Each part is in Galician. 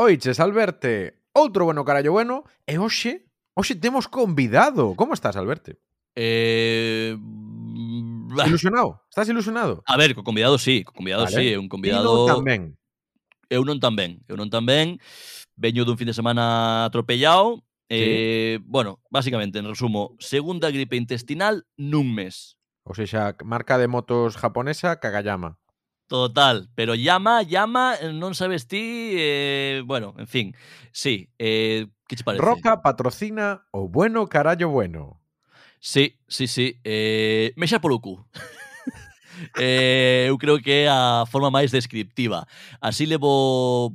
Oiches, Alberte, outro bueno carallo bueno, e hoxe, hoxe temos convidado. Como estás, Alberto? Eh... Ilusionado? Estás ilusionado? A ver, co convidado sí, co convidado vale. sí, un convidado... Eu non tamén. Eu non tamén, eu non tamén. Veño dun fin de semana atropellado. Sí. Eh, bueno, básicamente, en resumo, segunda gripe intestinal nun mes. O sea, marca de motos japonesa Kagayama. Total, pero llama, llama, eh, non sabes ti, eh, bueno, en fin, sí, eh, que che parece? Roca patrocina o bueno carallo bueno. Sí, sí, sí, eh, me xa polo cu. eh, eu creo que é a forma máis descriptiva. Así levo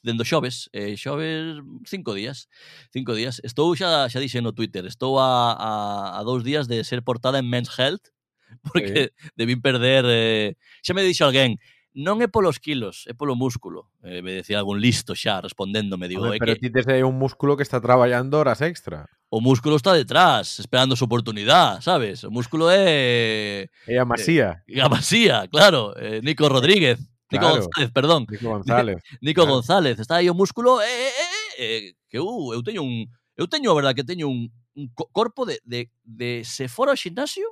dendo xoves, eh, xoves cinco días, cinco días. Estou xa, xa dixen no Twitter, estou a, a, a dous días de ser portada en Men's Health, porque sí. debín perder... Eh, xa me dixo alguén, non é polos kilos, é polo músculo. Eh, me decía algún listo xa respondéndome, digo, Hombre, é pero que... ti tes aí un músculo que está traballando horas extra. O músculo está detrás, esperando su oportunidad, sabes? O músculo é... É a eh, masía. É, a masía, claro. Eh, Nico Rodríguez. Nico claro. González, perdón. Nico González. Nico claro. González. Está aí o músculo... Eh, eh, eh, eh, eh, que uh, eu teño un... Eu teño, a verdad, que teño un, un corpo de, de, de se fora ao gimnasio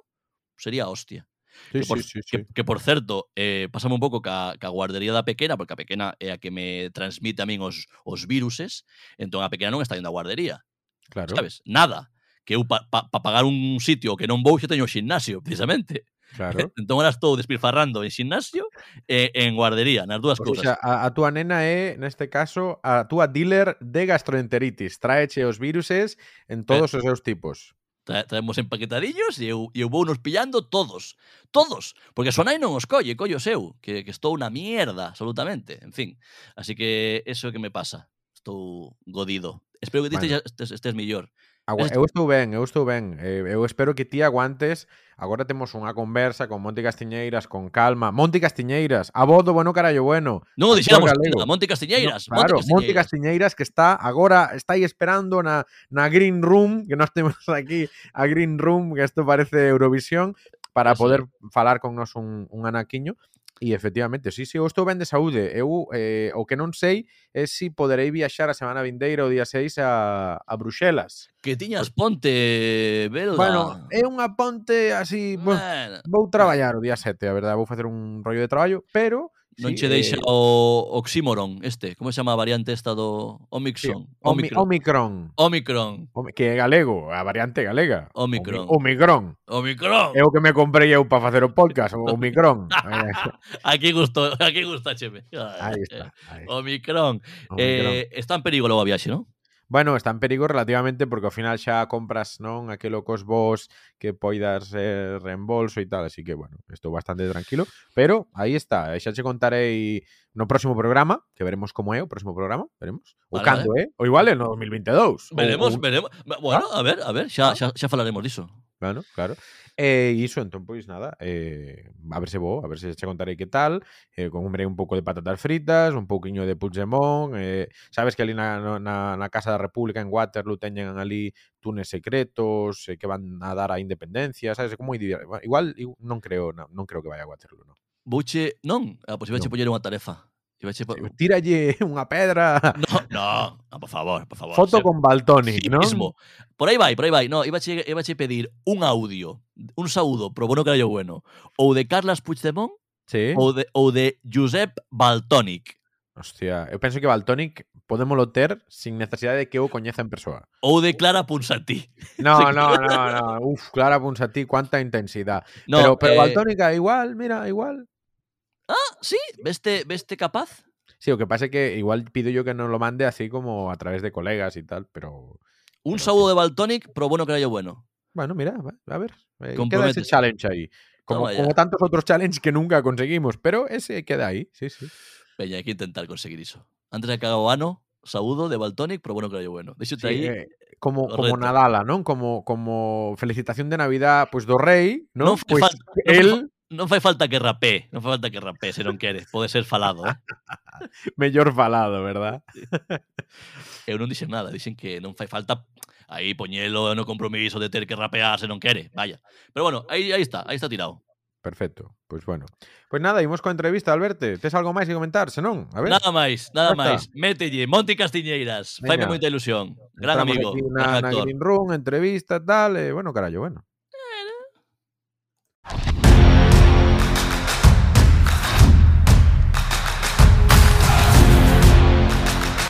sería a hostia. Sí, que, por, sí, sí, que, que, por certo, eh, pasame un pouco ca, ca guardería da pequena, porque a pequena é a que me transmite a min os, os viruses, entón a pequena non está indo a guardería. Claro. Sabes? Nada. Que eu para pa, pa pagar un sitio que non vou xa teño gimnasio, precisamente. Claro. entón ahora estou despilfarrando en gimnasio e en guardería, nas dúas pues, cousas. O sea, a, a túa nena é, neste caso, a túa dealer de gastroenteritis. Traeche os viruses en eh. todos os seus tipos traemos empaquetadillos e eu, e eu vou nos pillando todos. Todos. Porque Sonai non os colle, collo seu, que, que estou na mierda, absolutamente. En fin. Así que eso é que me pasa. Estou godido. Espero que bueno. estes, estes, estes mellor. Agua, eu estou ben, eu estou ben. Eh, Eu espero que ti aguantes. Agora temos unha conversa con Monti Castiñeiras con calma. Monti Castiñeiras, a voz do bueno carallo bueno. Non dixéramos Monti Castiñeiras. No, claro, Monti Castiñeiras. Monti Castiñeiras que está agora, está aí esperando na, na Green Room, que nós temos aquí a Green Room, que isto parece Eurovisión, para poder falar con nos un, un anaquiño. E efectivamente, sí, sí, eu estou ben de saúde. Eu eh, o que non sei é se si poderei viaxar a semana vindeira o día 6 a, a Bruxelas. Que tiñas ponte, Belda. Bueno, é unha ponte así, bueno, vou traballar o día 7, a verdade, vou facer un rollo de traballo, pero Non sí, che deixa eh... o oxímoron este, como se chama a variante esta do Omicron? Sí, Omi Omicron. Omicron. Omicron. Que é galego, a variante galega. Omicron. Omicron. Omicron. É o que me comprei eu para facer o podcast, o Omicron. aquí gusto, aquí gusta, cheme. Aí está. Ahí. Omicron. Omicron. Eh, está en perigo logo a viaxe, non? Bueno, está en perigo relativamente porque ao final xa compras non aquelo cos vos que poidas eh, reembolso e tal, así que bueno, estou bastante tranquilo, pero aí está, eh, xa che contarei no próximo programa, que veremos como é o próximo programa, veremos, vale, o cando, eh? O igual é no 2022. Veremos, ou, veremos. Bueno, ¿Ah? a ver, a ver, xa, xa, xa falaremos diso. Bueno, claro. E iso, entón, pois nada, eh, a ver se vou, a ver se che contarei que tal, eh, comerei un pouco de patatas fritas, un pouquiño de Puigdemont, eh, sabes que ali na, na, na Casa da República en Waterloo teñen ali túneis secretos eh, que van a dar a independencia, sabes, como igual non creo, non, non creo que vai a Waterloo, non. Buche, non, ah, a posibilidade non. poñer unha tarefa. Iba a tira Tírale una pedra. No, no, no, por favor, por favor. Foto o con Baltoni, sí ¿no? Mismo. Por ahí vai, por aí vai. No, iba a, che, iba a che pedir un audio, un saúdo, pro bueno que era yo bueno, ou de Carlas Puigdemont, sí. ou, de, ou de Josep Baltonic. Hostia, eu penso que Baltonic podemos ter sin necesidade de que eu coñeza en persoa. Ou de Clara Ponsatí. No, no, no, no. Uf, Clara Ponsatí, cuánta intensidade. No, pero, pero eh... Baltónica igual, mira, igual. Sí, veste, veste capaz? Sí, o que pasa es que igual pido yo que no lo mande así como a través de colegas y tal, pero Un Pero saúdo de Baltónic pro bono carallo bueno. bueno, mira, a ver. eh, queda ese challenge ahí. Como, tantos otros challenges que nunca conseguimos, pero ese queda ahí, sí, sí. Veña, hai que intentar conseguir iso. Antes de que haga o ano, saúdo de Baltónic pro bono carallo bueno. Deixote Sí, aí. eh, como, como. Nadala, ¿no? Como, como felicitación de Navidad, pues do rey, ¿no? Pues él, non fai falta que rapé, non fai falta que rapé se non queres, pode ser falado. Eh? Mellor falado, verdad? Eh, Eu non dixen nada, dixen que non fai falta aí poñelo no compromiso de ter que rapear se non quere, vaya. Pero bueno, aí, aí está, aí está tirado. Perfecto, pois pues bueno. Pois pues nada, imos coa entrevista, Alberto. Tes algo máis que comentar, senón? A ver. Nada máis, nada máis. Mételle, Monti Castiñeiras. Faime moita ilusión. Gran Entramos amigo, gran actor. Na Green Room, entrevista, tal, e, bueno, carallo, bueno.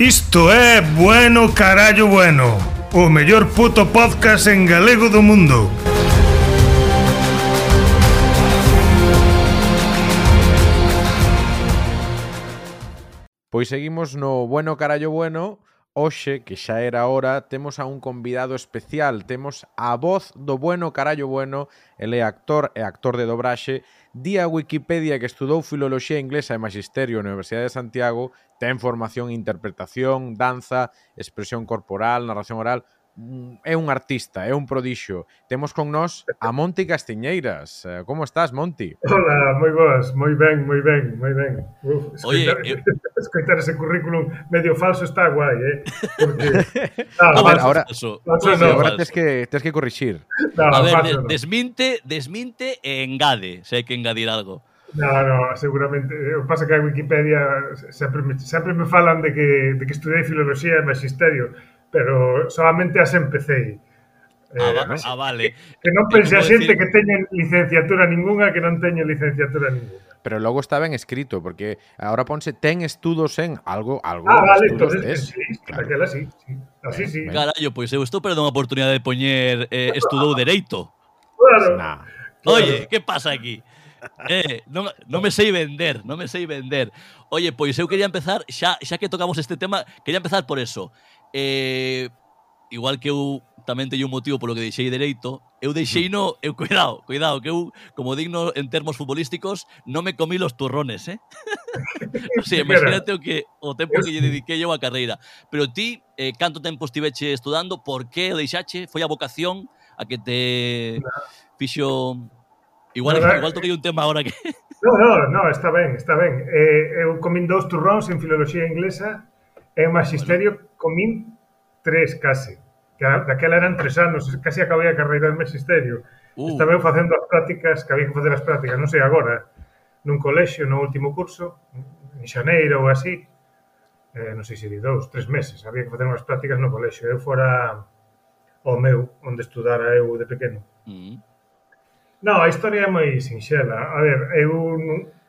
Isto é Bueno Carallo Bueno, o mellor puto podcast en galego do mundo. Pois seguimos no Bueno Carallo Bueno, hoxe, que xa era hora, temos a un convidado especial, temos a voz do bueno carallo bueno, ele é actor e actor de dobraxe. Di a Wikipedia que estudou Filoloxía Inglesa e Magisterio na Universidade de Santiago, ten formación en interpretación, danza, expresión corporal, narración oral, é un artista, é un prodixo. Temos con nós a Monti Castiñeiras. Eh, como estás, Monti? Hola, moi boas, moi ben, moi ben, moi ben. Uf, escoitar, Oye, escoitar ese currículum medio falso está guai, eh? Porque, ah, a ver, ahora, eso, falso, no, ahora tens que, tens que corrixir. No, a ver, falso, no. desminte, desminte e engade, se hai que engadir algo. No, no, seguramente. Eh, o pasa que a Wikipedia sempre me, sempre me falan de que, de que estudei filoloxía e magisterio pero solamente as empecé. Ah, eh, ah, va, ah, vale. Que, que non eh, pense a xente decir... que teñen licenciatura ningunha que non teñen licenciatura ningunha. Pero logo está ben escrito, porque agora ponse ten estudos en algo, algo. Ah, vale, entonces, es, sí, claro. aquela sí, sí. Así ben, sí. Ben. Carallo, pois pues, eu estou perdendo a oportunidade de poñer eh, estudou dereito. Claro. Nah. claro. Oye, que pasa aquí? Eh, non, non me sei vender, non me sei vender. Oye, pois eu quería empezar, xa, xa que tocamos este tema, quería empezar por eso eh, igual que eu tamén teño un motivo polo que deixei dereito, eu deixei no, eu cuidado, cuidado, que eu, como digno en termos futbolísticos, non me comí los turrones, eh? o sea, imagínate o que o tempo que lle dediquei eu a carreira. Pero ti, eh, canto tempo estiveche estudando, por que o deixache? Foi a vocación a que te fixo... Igual, no, igual toquei un tema ahora que... no, no, no, está ben, está ben. Eh, eu comín dous turróns en filoloxía inglesa Eh, e o maxisterio comín tres case. Que daquela eran tres anos, case acabei a carreira de maxisterio. Uh. Estaba eu facendo as prácticas, que había que facer as prácticas, non sei agora, nun colexio, no último curso, en xaneiro ou así, eh, non sei se di dous, tres meses, había que facer unhas prácticas no colexio. Eu fora o meu, onde estudara eu de pequeno. Mm. Non, a historia é moi sinxela. A ver, eu,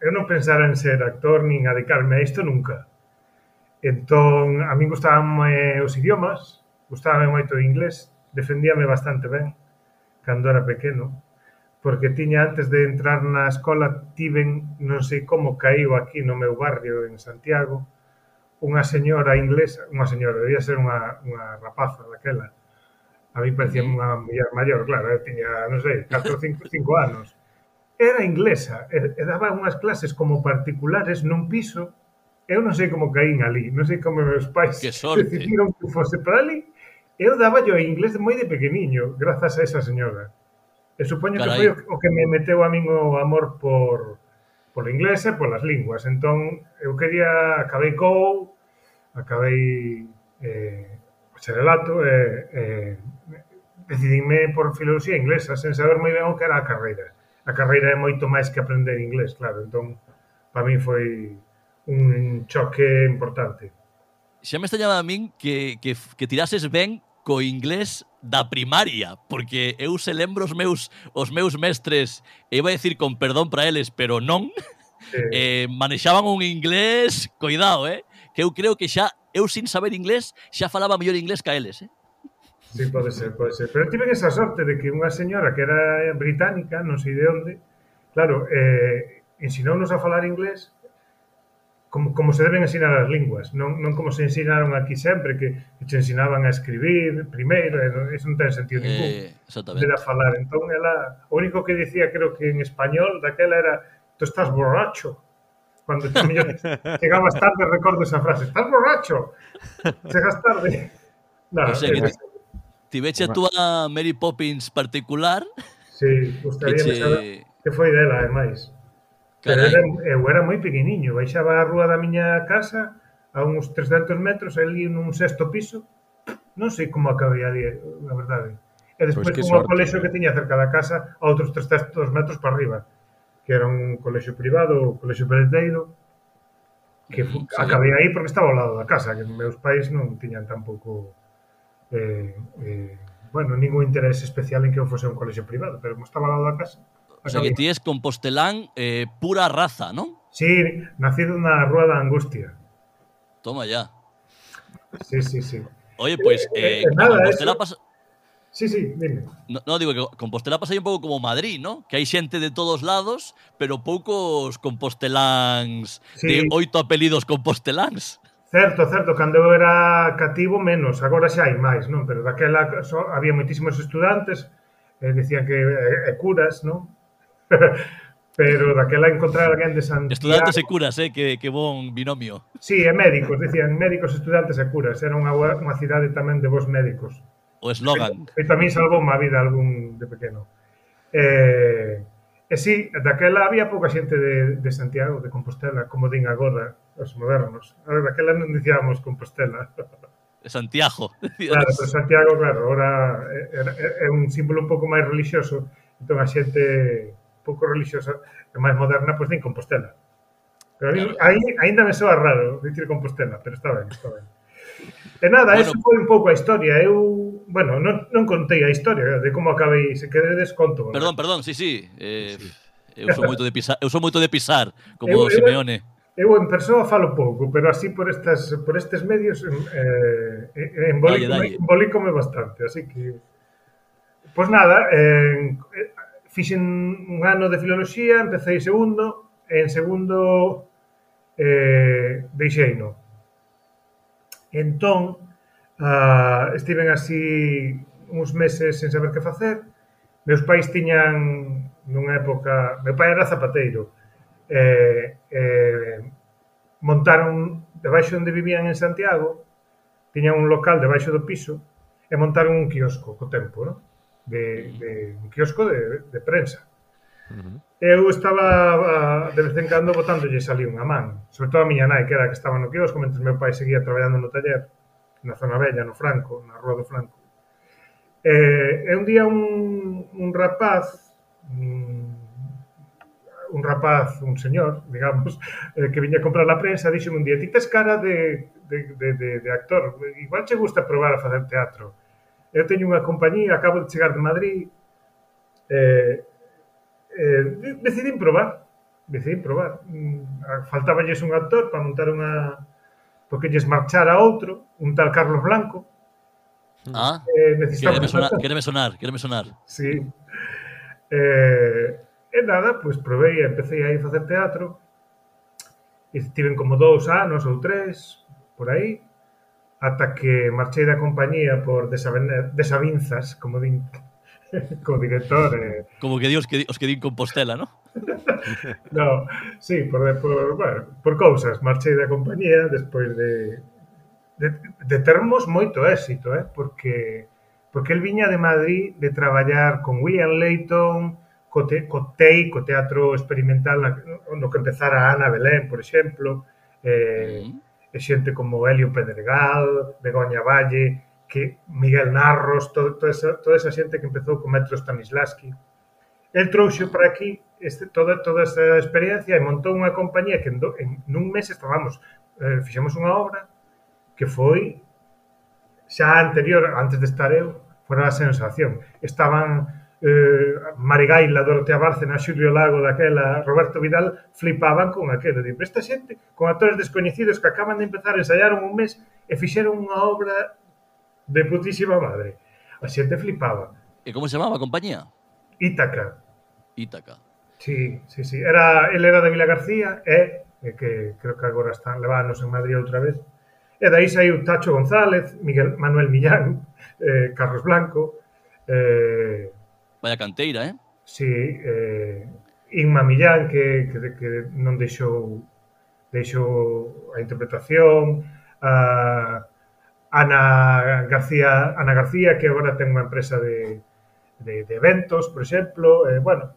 eu non pensara en ser actor nin adicarme a isto nunca. Entón, a min gustábanme eh, os idiomas, gustábame moito o inglés, defendíame bastante ben cando era pequeno, porque tiña antes de entrar na escola tiven, non sei como caíu aquí no meu barrio en Santiago, unha señora inglesa, unha señora, debía ser unha, unha rapaza daquela, a mí parecía unha muller maior, claro, eh, tiña, non sei, 4 5, 5 anos, era inglesa, e, e daba unhas clases como particulares nun piso Eu non sei como caín ali, non sei como meus pais que decidiron que fose para ali. Eu daba yo inglés moi de pequeniño, grazas a esa señora. E supoño Carai. que foi o que me meteu a min o amor por, por inglés e polas linguas. Entón, eu quería, acabei COU, acabei eh, bacharelato, e eh, eh, decidime por filosofía inglesa, sen saber moi ben o que era a carreira. A carreira é moito máis que aprender inglés, claro. Entón, para mí foi un choque importante. Xa me extrañaba a min que, que, que tirases ben co inglés da primaria, porque eu se lembro os meus, os meus mestres, e iba a decir con perdón para eles, pero non, eh. eh, manexaban un inglés, coidado, eh? que eu creo que xa, eu sin saber inglés, xa falaba mellor inglés ca eles. Eh? Sí, pode ser, pode ser. Pero tiven esa sorte de que unha señora que era británica, non sei de onde, claro, eh, ensinounos a falar inglés, como, como se deben ensinar as linguas, non, non como se ensinaron aquí sempre, que, que te ensinaban a escribir primeiro, eso non ten sentido eh, ningún. Eh, de a falar. Entón, ela, o único que dicía, creo que en español, daquela era, tú estás borracho. Cando chegabas tarde, recordo esa frase, estás borracho, chegas tarde. No, o sea, que ti veche a túa Mary Poppins particular, Sí, gustaría que, che... saber que foi dela, ademais. Pero era, eu era moi pequeniño, baixaba a rúa da miña casa a uns 300 metros, ali nun sexto piso, non sei como acabei ali, a verdade. E despois pois como o colexo que tiña cerca da casa a outros 300 metros para arriba, que era un colexo privado, o colexo Pereteiro, que fu, sí. acabei aí porque estaba ao lado da casa, que meus pais non tiñan tampouco eh, eh, bueno, ningún interés especial en que eu fose un colexo privado, pero como estaba ao lado da casa, O sea, que ti es compostelán eh, pura raza, ¿no? Sí, nacido na Rúa da Angustia. Toma ya. Sí, sí, sí. Oye, pues eh, eh, eh nada, Compostela pasa... Sí, sí, dime. No, no, digo que Compostela pasa un pouco como Madrid, ¿no? Que hai xente de todos lados, pero poucos composteláns sí. de oito apelidos composteláns. Certo, certo, cando eu era cativo menos, agora xa hai máis, non? Pero daquela so, había moitísimos estudantes, eh, decían que eh, curas, non? Pero daquela encontrar alguén de Santiago... Estudantes e curas, eh? que, que bon binomio. Sí, e médicos, dicían médicos, estudantes e curas. Era unha, unha cidade tamén de vos médicos. O eslogan. E, e tamén salvou má vida algún de pequeno. Eh, e sí, daquela había pouca xente de, de Santiago, de Compostela, como din agora os modernos. A ver, daquela non dicíamos Compostela. Santiago. Claro, pero Santiago, claro, ahora é, é, é un símbolo un pouco máis religioso, entón a xente pouco religiosa e máis moderna, pois din Compostela. Pero a mí, aí ainda me soa raro dicir Compostela, pero está ben, está ben. E nada, bueno, eso foi un pouco a historia. Eu, bueno, non, non contei a historia de como acabei, se queredes conto. Perdón, perdón, sí, sí. Eh, sí. Eu sou moito de pisar, eu sou moito de pisar, como eu, Simeone. Eu, eu en persoa falo pouco, pero así por estas por estes medios eh embolicome, embolicome bastante, así que Pois pues nada, eh, fixen un ano de filoloxía, empecéi segundo, e en segundo eh, deixei no. Entón, ah, estiven así uns meses sen saber que facer. Meus pais tiñan nunha época... Meu pai era zapateiro. Eh, eh, montaron debaixo onde vivían en Santiago, tiñan un local debaixo do piso e montaron un quiosco co tempo, non? de, de un kiosco de, de prensa. Eu estaba de vez en cando botándolles salí unha man, sobre todo a miña nai, que era que estaba no kiosco, mentre meu pai seguía traballando no taller, na zona bella, no Franco, na Rúa do Franco. E, e un día un, un rapaz, un, un rapaz, un señor, digamos, eh, que viña a comprar a prensa, díxome un día, ti tes cara de, de, de, de, de actor, igual che gusta probar a facer teatro eu teño unha compañía, acabo de chegar de Madrid, eh, eh, decidín probar, decidín probar. Mm, Faltaballes un actor para montar unha... Porque lles marchar a outro, un tal Carlos Blanco. Ah, eh, quereme, sonar, quereme sonar, quereme sonar. Sí. Eh, e nada, pois pues, provei, empecé aí a facer teatro. E tiven como dous anos ou tres, por aí ata que marchei da compañía por desavinzas, como din co director. Eh... Como que dios que, os que din Compostela, ¿no? no, sí, por, por, bueno, por cousas. Marchei da compañía despois de, de, de termos moito éxito, eh? porque porque el viña de Madrid de traballar con William Layton, co, te, co TEI, co Teatro Experimental, na, no que empezara Ana Belén, por exemplo, eh, mm e xente como Helio Pedregal, Begoña Valle, que Miguel Narros, todo, toda, esa, toda esa xente que empezou con Metro Stanislavski. El trouxo para aquí este, toda, toda esa experiencia e montou unha compañía que en, do, en nun mes estábamos, eh, fixemos unha obra que foi xa anterior, antes de estar eu, fora a sensación. Estaban eh, Marigaila, Dorotea Bárcena, Xulio Lago daquela, Roberto Vidal, flipaban con aquela. Digo, esta xente, con actores descoñecidos que acaban de empezar, ensayaron un mes e fixeron unha obra de putísima madre. A xente flipaba. E como se chamaba a compañía? Ítaca. Ítaca. Sí, sí, sí. Era, el era de Vila García e, e que creo que agora están levános en Madrid outra vez. E dai saiu Tacho González, Miguel Manuel Millán, eh, Carlos Blanco, eh, Vaya canteira, eh? Sí, eh, Inma Millán que, que, que non deixou deixou a interpretación, a Ana García, Ana García que agora ten unha empresa de, de, de eventos, por exemplo, eh, bueno,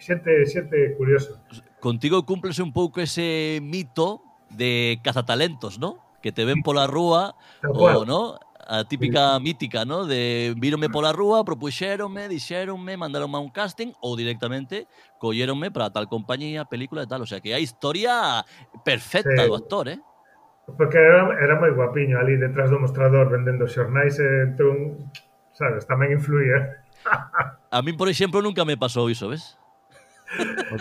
xente, xente curiosa. Contigo cúmplese un pouco ese mito de cazatalentos, ¿no? Que te ven pola rúa, o, no? a típica mítica, ¿no? De víronme pola rúa, propuxéronme, dixéronme, mandaronme a un casting ou directamente colléronme para tal compañía, película e tal. O sea, que hai historia perfecta sí. do actor, eh? Porque era, era moi guapiño ali detrás do mostrador vendendo xornais e entón, sabes, tamén influía. a min, por exemplo, nunca me pasou iso, ves?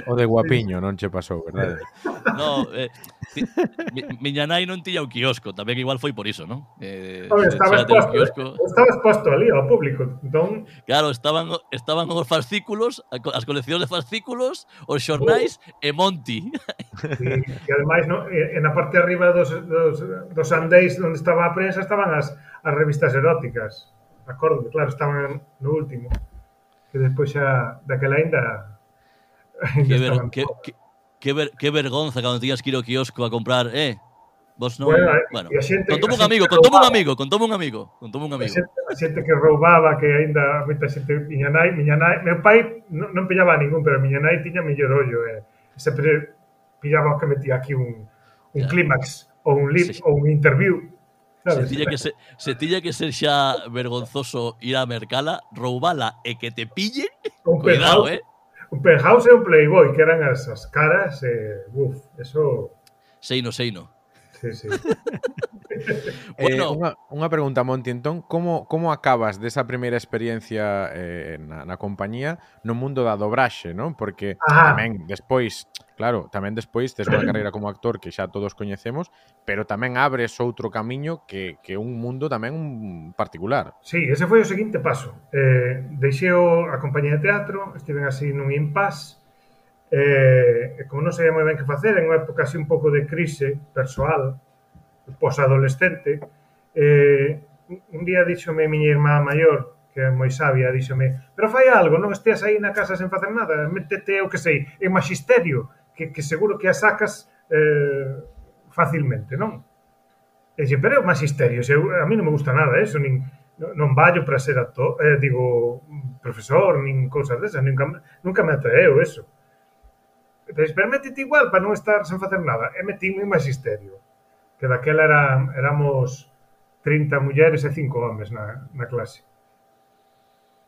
O, o de guapiño non che pasou, verdade? No, eh, ti, mi, miña nai non tiña o quiosco, tamén igual foi por iso, non? Eh, Hombre, estaba exposto, quiosco... Eh, estaba exposto ali ao público, entón... Claro, estaban, estaban os fascículos, as coleccións de fascículos, os xornais uh. e Monti. Sí, e ademais, no, en a parte arriba dos, dos, dos andéis onde estaba a prensa estaban as, as revistas eróticas. Acordo, claro, estaban no último. Que despois xa daquela ainda Que, ver, que, que, ver, que vergonza cando tías que ir ao quiosco a comprar, eh, Vos non... Bueno, eh, bueno xente, contome un amigo, contome un amigo, contome un amigo, contome un amigo. A xente, a xente que roubaba, que aínda moita xente, miña nai, miña nai, meu pai non, non pillaba ningún, pero miña nai tiña mellor ollo, eh. sempre pillaba que metía aquí un, un ya. clímax ou un lip sí. ou un interview. Sabes? Se tiña que se, se tiña que ser xa vergonzoso ir a mercala, roubala e que te pillen, cuidado, eh. Un penthouse e un playboy, que eran as, as caras, e, uf, eso, Seino, seino. Sí, sí. Eh, bueno. eh, unha, unha pregunta, Monti, entón, como, como acabas desa primeira experiencia eh, na, na compañía no mundo da dobraxe, non? Porque ah. tamén despois, claro, tamén despois tes unha carreira como actor que xa todos coñecemos, pero tamén abres outro camiño que, que un mundo tamén un particular. Sí, ese foi o seguinte paso. Eh, deixei a compañía de teatro, estiven así nun impasse, eh, e como non sabía moi ben que facer, en unha época así un pouco de crise persoal, posadolescente, eh, un día díxome miña irmá maior, que é moi sabia, díxome, pero fai algo, non esteas aí na casa sen facer nada, métete, eu que sei, en magisterio, que, que seguro que a sacas eh, facilmente, non? E dixe, pero é o magisterio, se eu, a mí non me gusta nada eso, nin, non vallo para ser actor, eh, digo, profesor, nin cousas desas, nunca, nunca me atraeu eso pero metite igual para non estar sen facer nada. E metíme en magisterio, que daquela era, éramos 30 mulleres e 5 homes na, na clase.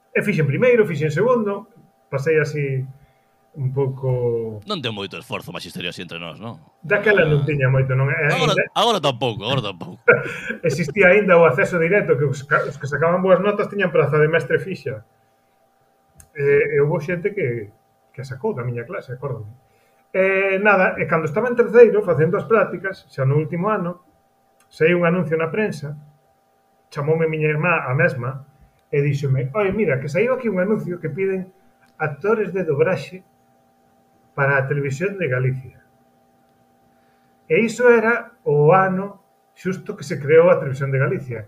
E fixen primeiro, fixen segundo, pasei así un pouco... Non ten moito esforzo magisterio así entre nós, non? Daquela non tiña moito, non? é? agora, ainda... agora tampouco, agora tampouco. Existía aínda o acceso directo que os, os que sacaban boas notas tiñan praza de mestre fixa. E, e houve xente que, que sacou da miña clase, acórdame. E nada, e cando estaba en terceiro facendo as prácticas, xa no último ano, saiu un anuncio na prensa, chamoume miña irmá a mesma e díxome, oi, mira, que saiu aquí un anuncio que piden actores de dobraxe para a televisión de Galicia. E iso era o ano xusto que se creou a televisión de Galicia.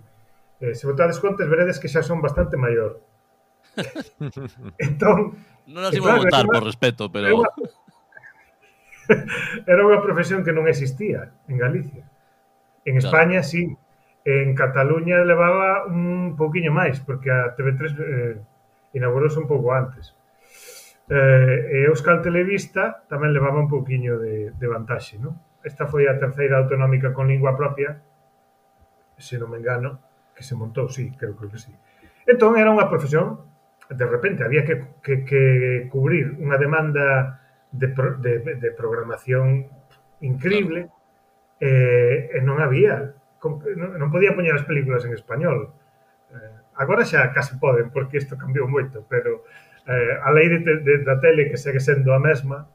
Eh, se votades contas, veredes que xa son bastante maior. entón, non as imos votar por respeto, pero... era unha profesión que non existía en Galicia. En España, claro. sí. En Cataluña levaba un pouquiño máis, porque a TV3 eh, inaugurouse un pouco antes. Eh, e Euskal Televista tamén levaba un pouquiño de, de vantaxe, non? Esta foi a terceira autonómica con lingua propia, se non me engano, que se montou, sí, creo, creo que sí. Entón, era unha profesión, de repente, había que, que, que cubrir unha demanda de, de, de programación increíble claro. eh, e non había non podía poñer as películas en español eh, agora xa case poden porque isto cambiou moito pero eh, a lei de, de, da tele que segue sendo a mesma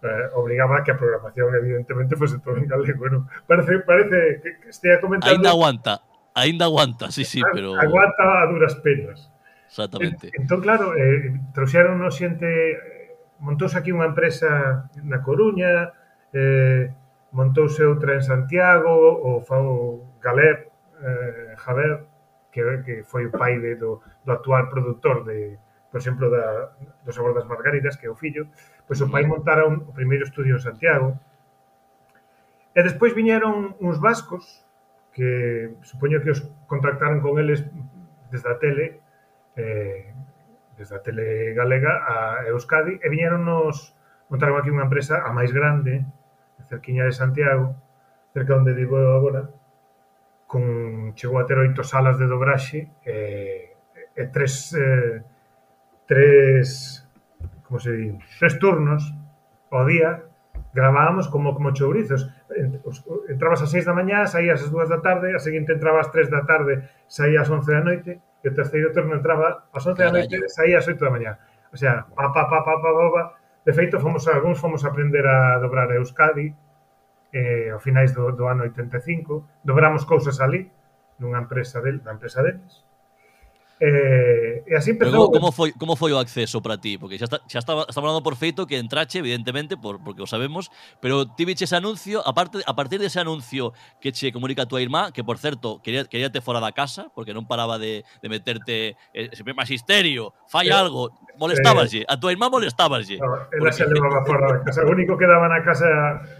eh, obrigaba a que a programación evidentemente fose todo en galego bueno, parece, parece que, que estea comentando ainda aguanta ainda aguanta, sí, sí, pero... Aguanta a duras penas. Exactamente. Entón, claro, eh, trouxeron no xente montouse aquí unha empresa na Coruña, eh, montouse outra en Santiago, o, Fao Galep, eh, Javer, que, que foi o pai de, do, do actual produtor de, por exemplo, da, do Sabor das Margaritas, que é o fillo, pois o pai montara un, o primeiro estudio en Santiago. E despois viñeron uns vascos, que supoño que os contactaron con eles desde a tele, eh, desde a tele galega a Euskadi e viñeronnos montaron aquí unha empresa a máis grande cerquiña de Santiago cerca onde vivo agora con chegou a ter oito salas de dobraxe e, e tres eh, tres como se di, tres turnos ao día gravábamos como como chourizos. Entrabas ás 6 da mañá, saías ás 2 da tarde, a seguinte entrabas ás 3 da tarde, saías ás 11 da noite e o terceiro turno entraba ás 11 da noite e saía ás 8 da mañá. O sea, pa, pa, pa, pa, pa, pa, pa. De feito, fomos, algúns fomos a aprender a dobrar a Euskadi eh, ao finais do, do ano 85. Dobramos cousas ali, nunha empresa del, na empresa deles. Eh, e así empezou... Pero como, foi, como foi o acceso para ti? Porque xa, está, xa estaba, estaba hablando por feito que entrache, evidentemente, por, porque o sabemos, pero ti viche ese anuncio, aparte, a partir dese de anuncio que che comunica a tua irmá, que, por certo, quería, queríate fora da casa, porque non paraba de, de meterte eh, sempre magisterio, fai eh, algo, molestáballe, eh, a tua irmá molestáballe. No, ela xa levaba fora da casa, o único que daba na casa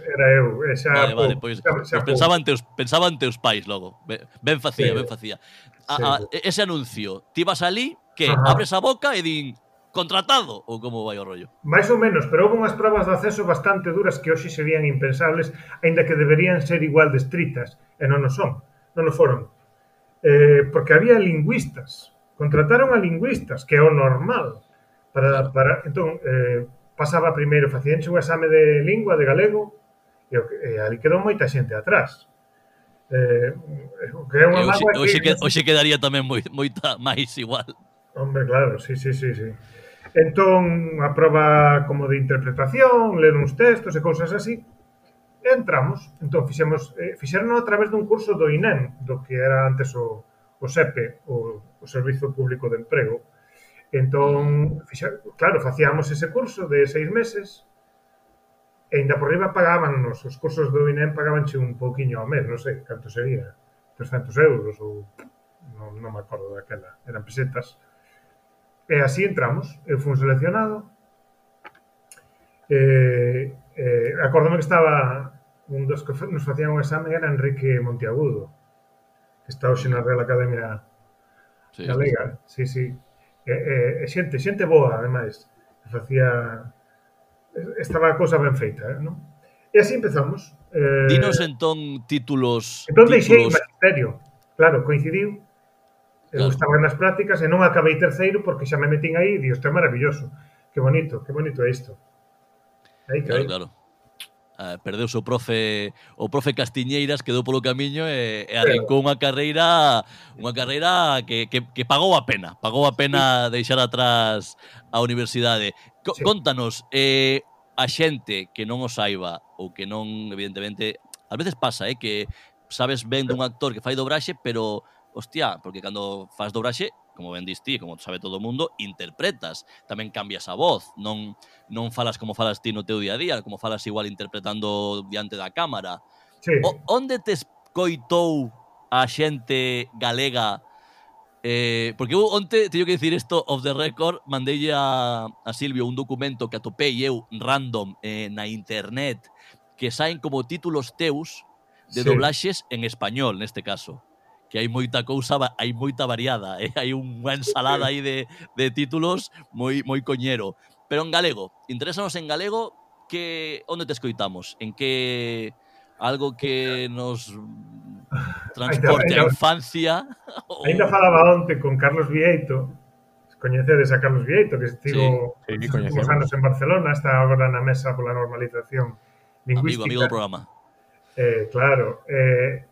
era eu, e xa... Vale, vale, pois, xa, xa, pois pensaban, teus, pensaban teus pais logo, ben, ben facía, sí. ben facía a, a ese anuncio, ti vas ali que Ajá. abres a boca e din contratado ou como vai o rollo? Mais ou menos, pero houve unhas probas de acceso bastante duras que hoxe serían impensables, aínda que deberían ser igual de estritas, e non o son, non o foron. Eh, porque había lingüistas, contrataron a lingüistas, que é o normal. Para, para, entón, eh, pasaba primeiro, facíanse un exame de lingua, de galego, e, e ali quedou moita xente atrás. Eh, eh, que é unha eh, hoxe, hoxe, que, hoxe quedaría tamén moi, moita máis igual. Hombre, claro, sí, sí, sí, sí. Entón, a prova como de interpretación, ler uns textos e cousas así, e entramos. Entón, fixemos, eh, fixeron a través dun curso do INEM, do que era antes o, o SEPE, o, o Servizo Público de Emprego. Entón, fixer, claro, facíamos ese curso de seis meses, E ainda por riba pagábannos, os cursos do INEM pagábanche un pouquiño ao mes, non sei canto sería, 300 euros ou non, non me acordo daquela, eran pesetas. E así entramos, eu fui seleccionado, eh, eh, acordome que estaba un dos que nos facían un exame era Enrique Monteagudo, que está hoxe na Real Academia sí, Galega, sí, sí. E, e, e xente, xente boa, ademais, que facía estaba a cousa ben feita, eh, non? E así empezamos. Eh, Dinos entón títulos... Entón deixei títulos... magisterio. Claro, coincidiu. Claro. Eu estaba nas prácticas e non acabei terceiro porque xa me metín aí e di, isto é maravilloso. Que bonito, que bonito é isto. Aí claro, claro. Ah, perdeuse o profe o profe Castiñeiras quedou polo camiño e, e arrancou unha carreira unha carreira que, que, que pagou a pena, pagou a pena deixar atrás a universidade. Co sí. Contanos, eh, a xente que non o saiba ou que non, evidentemente, ás veces pasa, eh, que sabes ben dun actor que fai dobraxe, pero, hostia, porque cando faz dobraxe, como ben dis ti, como sabe todo o mundo, interpretas, tamén cambias a voz, non non falas como falas ti no teu día a día, como falas igual interpretando diante da cámara. Sí. O, onde te escoitou a xente galega Eh, porque eu onte teño que dicir isto off the record mandei a, a Silvio un documento que atopei eu random eh, na internet que saen como títulos teus de sí. doblaxes en español neste caso que hai moita cousa, hai moita variada, eh? hai unha ensalada aí de, de títulos moi moi coñero. Pero en galego, interésanos en galego que onde te escoitamos, en que algo que nos Transporte ainda, a infancia. Ainda falaba onte con Carlos Vieito, coñecedes a Carlos Vieito, que estivo sí, sí, uns anos en Barcelona, está agora na mesa pola normalización lingüística. Amigo, amigo do programa. Eh, claro. Eh,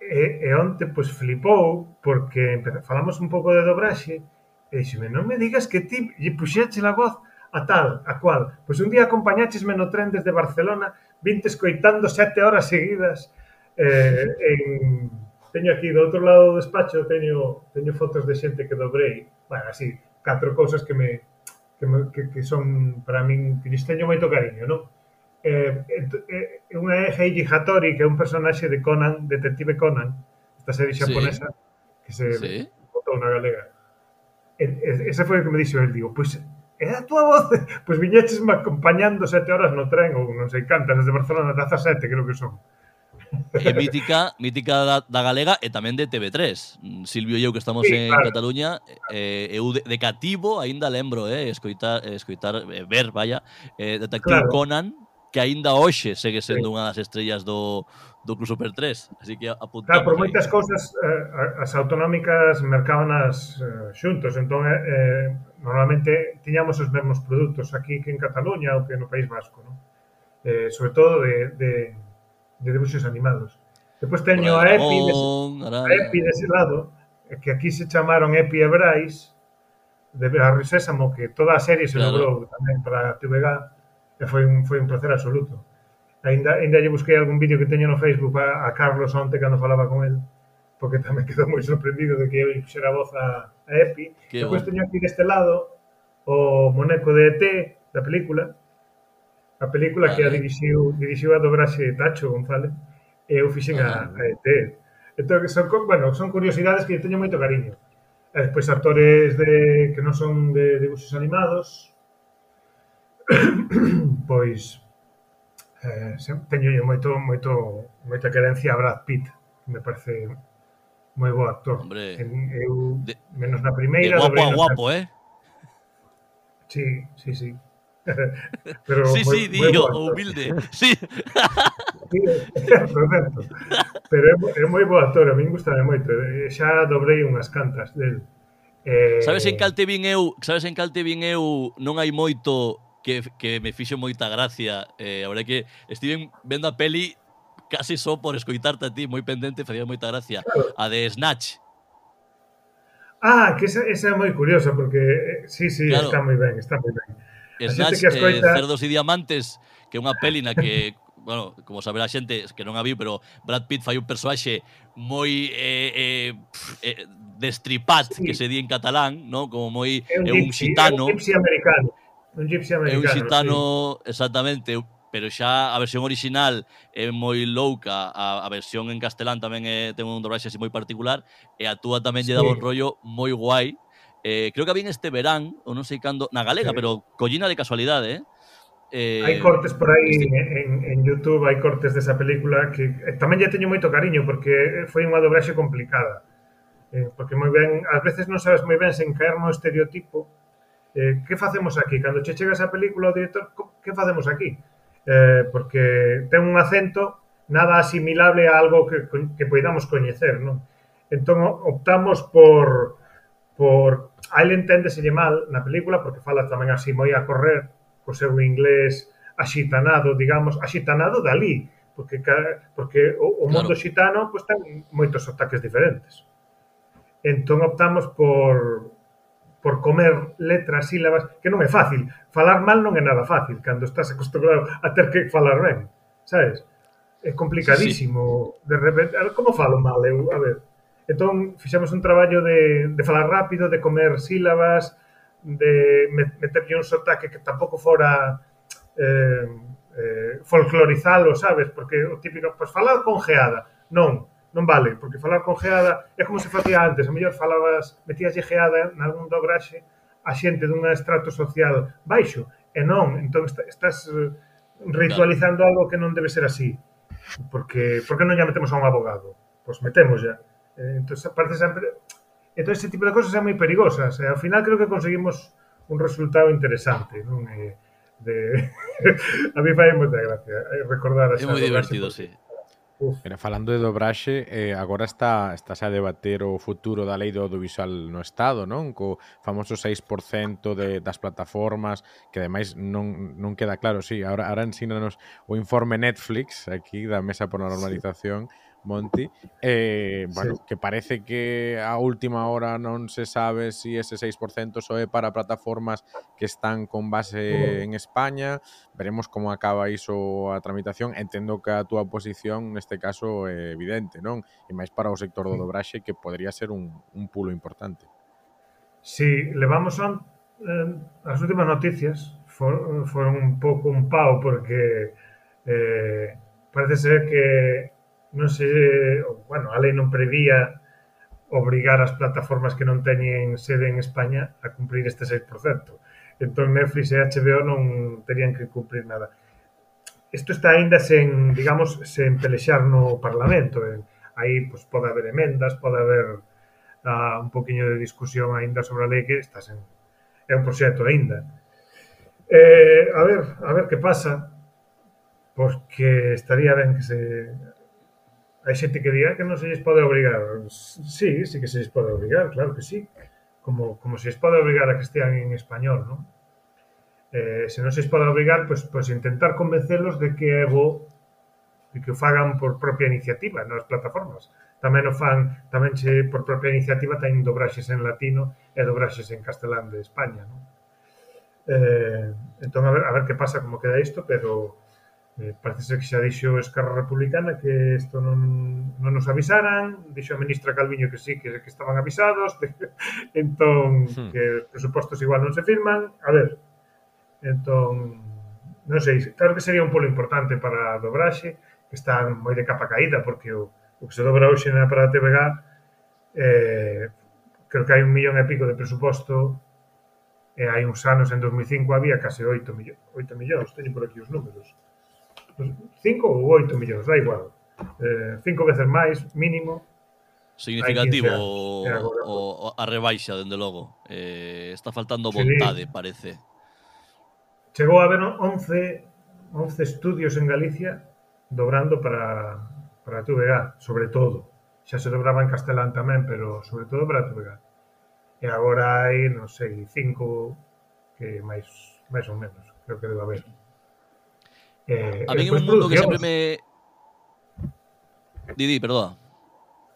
e, e onte, pois, pues, flipou, porque falamos un pouco de dobraxe, e dixeme, non me digas que ti lle puxeche la voz a tal, a cual. Pois un día acompañachesme no tren desde Barcelona, vintes coitando sete horas seguidas Eh, en, teño aquí do outro lado do despacho teño teño fotos de xente que dobrei, bueno, así, catro cousas que me que, me, que, que son para min que lles teño moito cariño, non? Eh, eh, unha é Heiji Hattori, que é un personaxe de Conan, Detective Conan, esta serie xaponesa sí. que se sí. botou na galega. E, e, ese foi o que me dixo el, digo, pois pues, é a túa voz, pois pues, me acompañando sete horas no tren ou non sei cantas desde Barcelona ata sete, creo que son é eh, mítica, mítica da, da galega e tamén de TV3. Silvio e eu que estamos sí, en claro. Cataluña, eh, eu de, de cativo aínda lembro, eh, escoitar, escoitar eh, ver, vaya, eh, Detective claro. Conan, que aínda hoxe segue sendo sí. unha das estrellas do, do Club Super 3. Así que apuntamos. Claro, por aí. moitas cousas eh, as autonómicas mercabanas eh, xuntos, entón eh, eh, normalmente tiñamos os mesmos produtos aquí que en Cataluña ou que no País Vasco, non? Eh, sobre todo de, de de debuxos animados. Depois teño a Epi, de, a Epi dese lado, que aquí se chamaron Epi e Brais, de Barrio Sésamo, que toda a serie se claro. logrou tamén para a TVG, e foi un, foi un placer absoluto. Ainda, ainda lle busquei algún vídeo que teño no Facebook a, a Carlos onte cando falaba con el, porque tamén quedou moi sorprendido de que eu xera voz a, a Epi. Qué Depois bueno. teño aquí deste lado o moneco de ET da película, a película que a dirixiu, dirixiu a dobraxe Tacho González e eu fixen a, ah, a ET. Entón, son, bueno, son curiosidades que teño moito cariño. E despois actores de, que non son de dibuixos animados, pois eh, teño moito, moito, moita querencia a Brad Pitt, que me parece moi bo actor. Hombre, en, eu, de, menos na primeira... De guapo a guapo, eh? Sí, sí, sí. Pero sí, muy, sí, muy Dios, humilde. Sí. sí perfecto. Pero é, é moi bo actor, a min gustame moito. Xa dobrei unhas cantas del. Eh... Sabes en cal te vin eu, sabes en cal te vin eu non hai moito que, que me fixo moita gracia. Eh, a verdade que estive vendo a peli casi só por escoitarte a ti, moi pendente, facía moita gracia. A de Snatch. Ah, que esa, esa é moi curiosa, porque eh, sí, sí, claro. está moi ben, está moi ben. Snatch, que eh, Cerdos e Diamantes, que é unha peli na que bueno, como saberá a xente que non a viu, pero Brad Pitt fai un persoaxe moi eh, eh, eh destripat, sí. que se di en catalán, no? como moi é un, é un gypsy, xitano. É un gypsy americano. Un gypsy americano. É un xitano, sí. exactamente, pero xa a versión original é moi louca, a, a versión en castelán tamén é, eh, ten un doblaxe así moi particular, eh, e a túa tamén lle sí. un rollo moi guai, Eh, creo que había en este verán, ou non sei cando, na galega, sí. pero collina de casualidade, eh? Eh, hai cortes por aí sí. en, en YouTube, hai cortes desa película que eh, tamén lle teño moito cariño porque foi unha dobraxe complicada. Eh, porque moi ben, ás veces non sabes moi ben sen caer no estereotipo eh, que facemos aquí? Cando che chega esa película o director, que facemos aquí? Eh, porque ten un acento nada asimilable a algo que, que poidamos coñecer, non? Entón optamos por por a él enténdeselle mal na película porque fala tamén así moi a correr co seu inglés axitanado, digamos, axitanado dali, porque porque o, o mundo claro. xitano pois ten moitos ataques diferentes. Entón optamos por por comer letras, sílabas, que non é fácil. Falar mal non é nada fácil cando estás acostumbrado a ter que falar ben, sabes? É complicadísimo. Sí, sí. De repente, como falo mal eu? A ver, Entón, fixemos un traballo de, de falar rápido, de comer sílabas, de meterlle un sotaque que tampouco fora eh, eh, folclorizalo, sabes? Porque o típico, pois pues, falar con geada. Non, non vale, porque falar con geada é como se facía antes, a mellor falabas, metíaslle geada en algún dograxe a xente dun estrato social baixo, e non, entón estás ritualizando algo que non debe ser así. Porque, porque non ya metemos a un abogado? Pois metemos ya. Eh, entonces, parece sempre... Entón, ese tipo de cosas son moi perigosas. Eh. E, ao final, creo que conseguimos un resultado interesante, non? E, de... a mí fai moita gracia eh, recordar esa... É moi divertido, sí. Uf. Pero falando de dobraxe, eh, agora está estás a debater o futuro da lei do audiovisual no Estado, non? Co famoso 6% de, das plataformas, que ademais non, non queda claro, sí, ahora, ahora ensínanos o informe Netflix aquí da Mesa por a Normalización, sí Monty, eh, bueno, sí. que parece que a última hora non se sabe si ese 6% só é para plataformas que están con base en España. Veremos como acaba iso a tramitación. Entendo que a túa posición neste caso é evidente, non? E máis para o sector do dobraxe que podría ser un, un pulo importante. Si sí, levamos an, eh, as últimas noticias for, foron un pouco un pau porque eh, parece ser que non se, bueno, a lei non prevía obrigar as plataformas que non teñen sede en España a cumprir este 6%. Entón Netflix e HBO non terían que cumprir nada. Isto está aínda sen, digamos, sen pelexar no Parlamento. Eh. Aí pois, pode haber emendas, pode haber a, un poquinho de discusión aínda sobre a lei que está sen, é un proxecto aínda. Eh, a ver, a ver que pasa, porque estaría ben que se Hai xente que diga que non se lles pode obrigar. Sí, sí que se lles pode obrigar, claro que sí. Como, como se lles pode obrigar a que estean en español, non? Eh, se non se lles pode obrigar, pois, pois intentar convencelos de que é bo e que o fagan por propia iniciativa nas plataformas. Tamén o fan, tamén che, por propia iniciativa ten dobraxes en latino e dobraxes en castelán de España, non? Eh, entón, a ver, a ver que pasa, como queda isto, pero Eh, parece ser que xa dixo Esquerra Republicana que isto non, non nos avisaran, dixo a ministra Calviño que sí, que, que estaban avisados, entón, hmm. que presupostos igual non se firman, a ver, entón, non sei, claro que sería un polo importante para a dobraxe, que está moi de capa caída, porque o, o que se dobra hoxe na para a TVG, eh, creo que hai un millón e pico de presuposto, e hai uns anos, en 2005, había case 8 millóns, 8 millóns, teño por aquí os números, cinco ou oito millóns, da igual. Eh, cinco veces máis, mínimo. Significativo o, eh, o, a rebaixa, dende logo. Eh, está faltando vontade, sí. parece. Chegou a haber 11, 11 estudios en Galicia dobrando para, para a TVG, sobre todo. Xa se dobraba en castelán tamén, pero sobre todo para a TVG. E agora hai, non sei, cinco que máis máis ou menos, creo que debe haber. Eh, a mí é un mundo que sempre me... Didi, perdoa.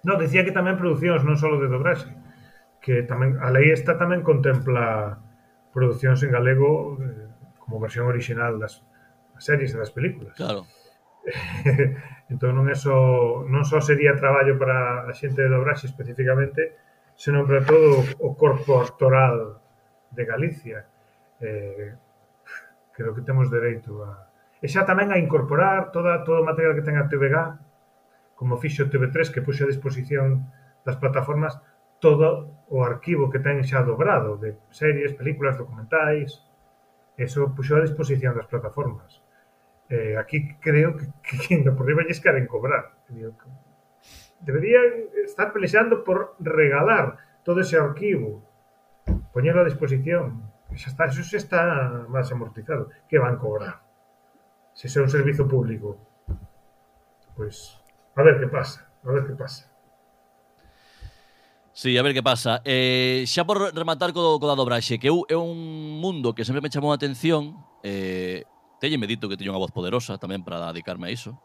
No, decía que tamén producións, non só de dobraxe. Que tamén, a lei esta tamén contempla producións en galego eh, como versión original das, das series e das películas. Claro. entón non é só, non só sería traballo para a xente de dobraxe especificamente, senón para todo o corpo actoral de Galicia. Eh, creo que temos dereito a, E xa tamén a incorporar toda, todo o material que ten a TVG, como fixo TV3, que puxo a disposición das plataformas todo o arquivo que ten xa dobrado de series, películas, documentais, eso puxo a disposición das plataformas. Eh, aquí creo que, que, que no por riba lles queren cobrar. Deberían estar pelexando por regalar todo ese arquivo, poñelo a disposición. Xa está, eso xa está máis amortizado. Que van cobrar? se é un servizo público. Pois, a ver que pasa, a ver que pasa. Sí, a ver que pasa. Eh, xa por rematar co, co da dobraxe, que eu é un mundo que sempre me chamou a atención, eh, teñe medito que teño unha voz poderosa tamén para dedicarme a iso,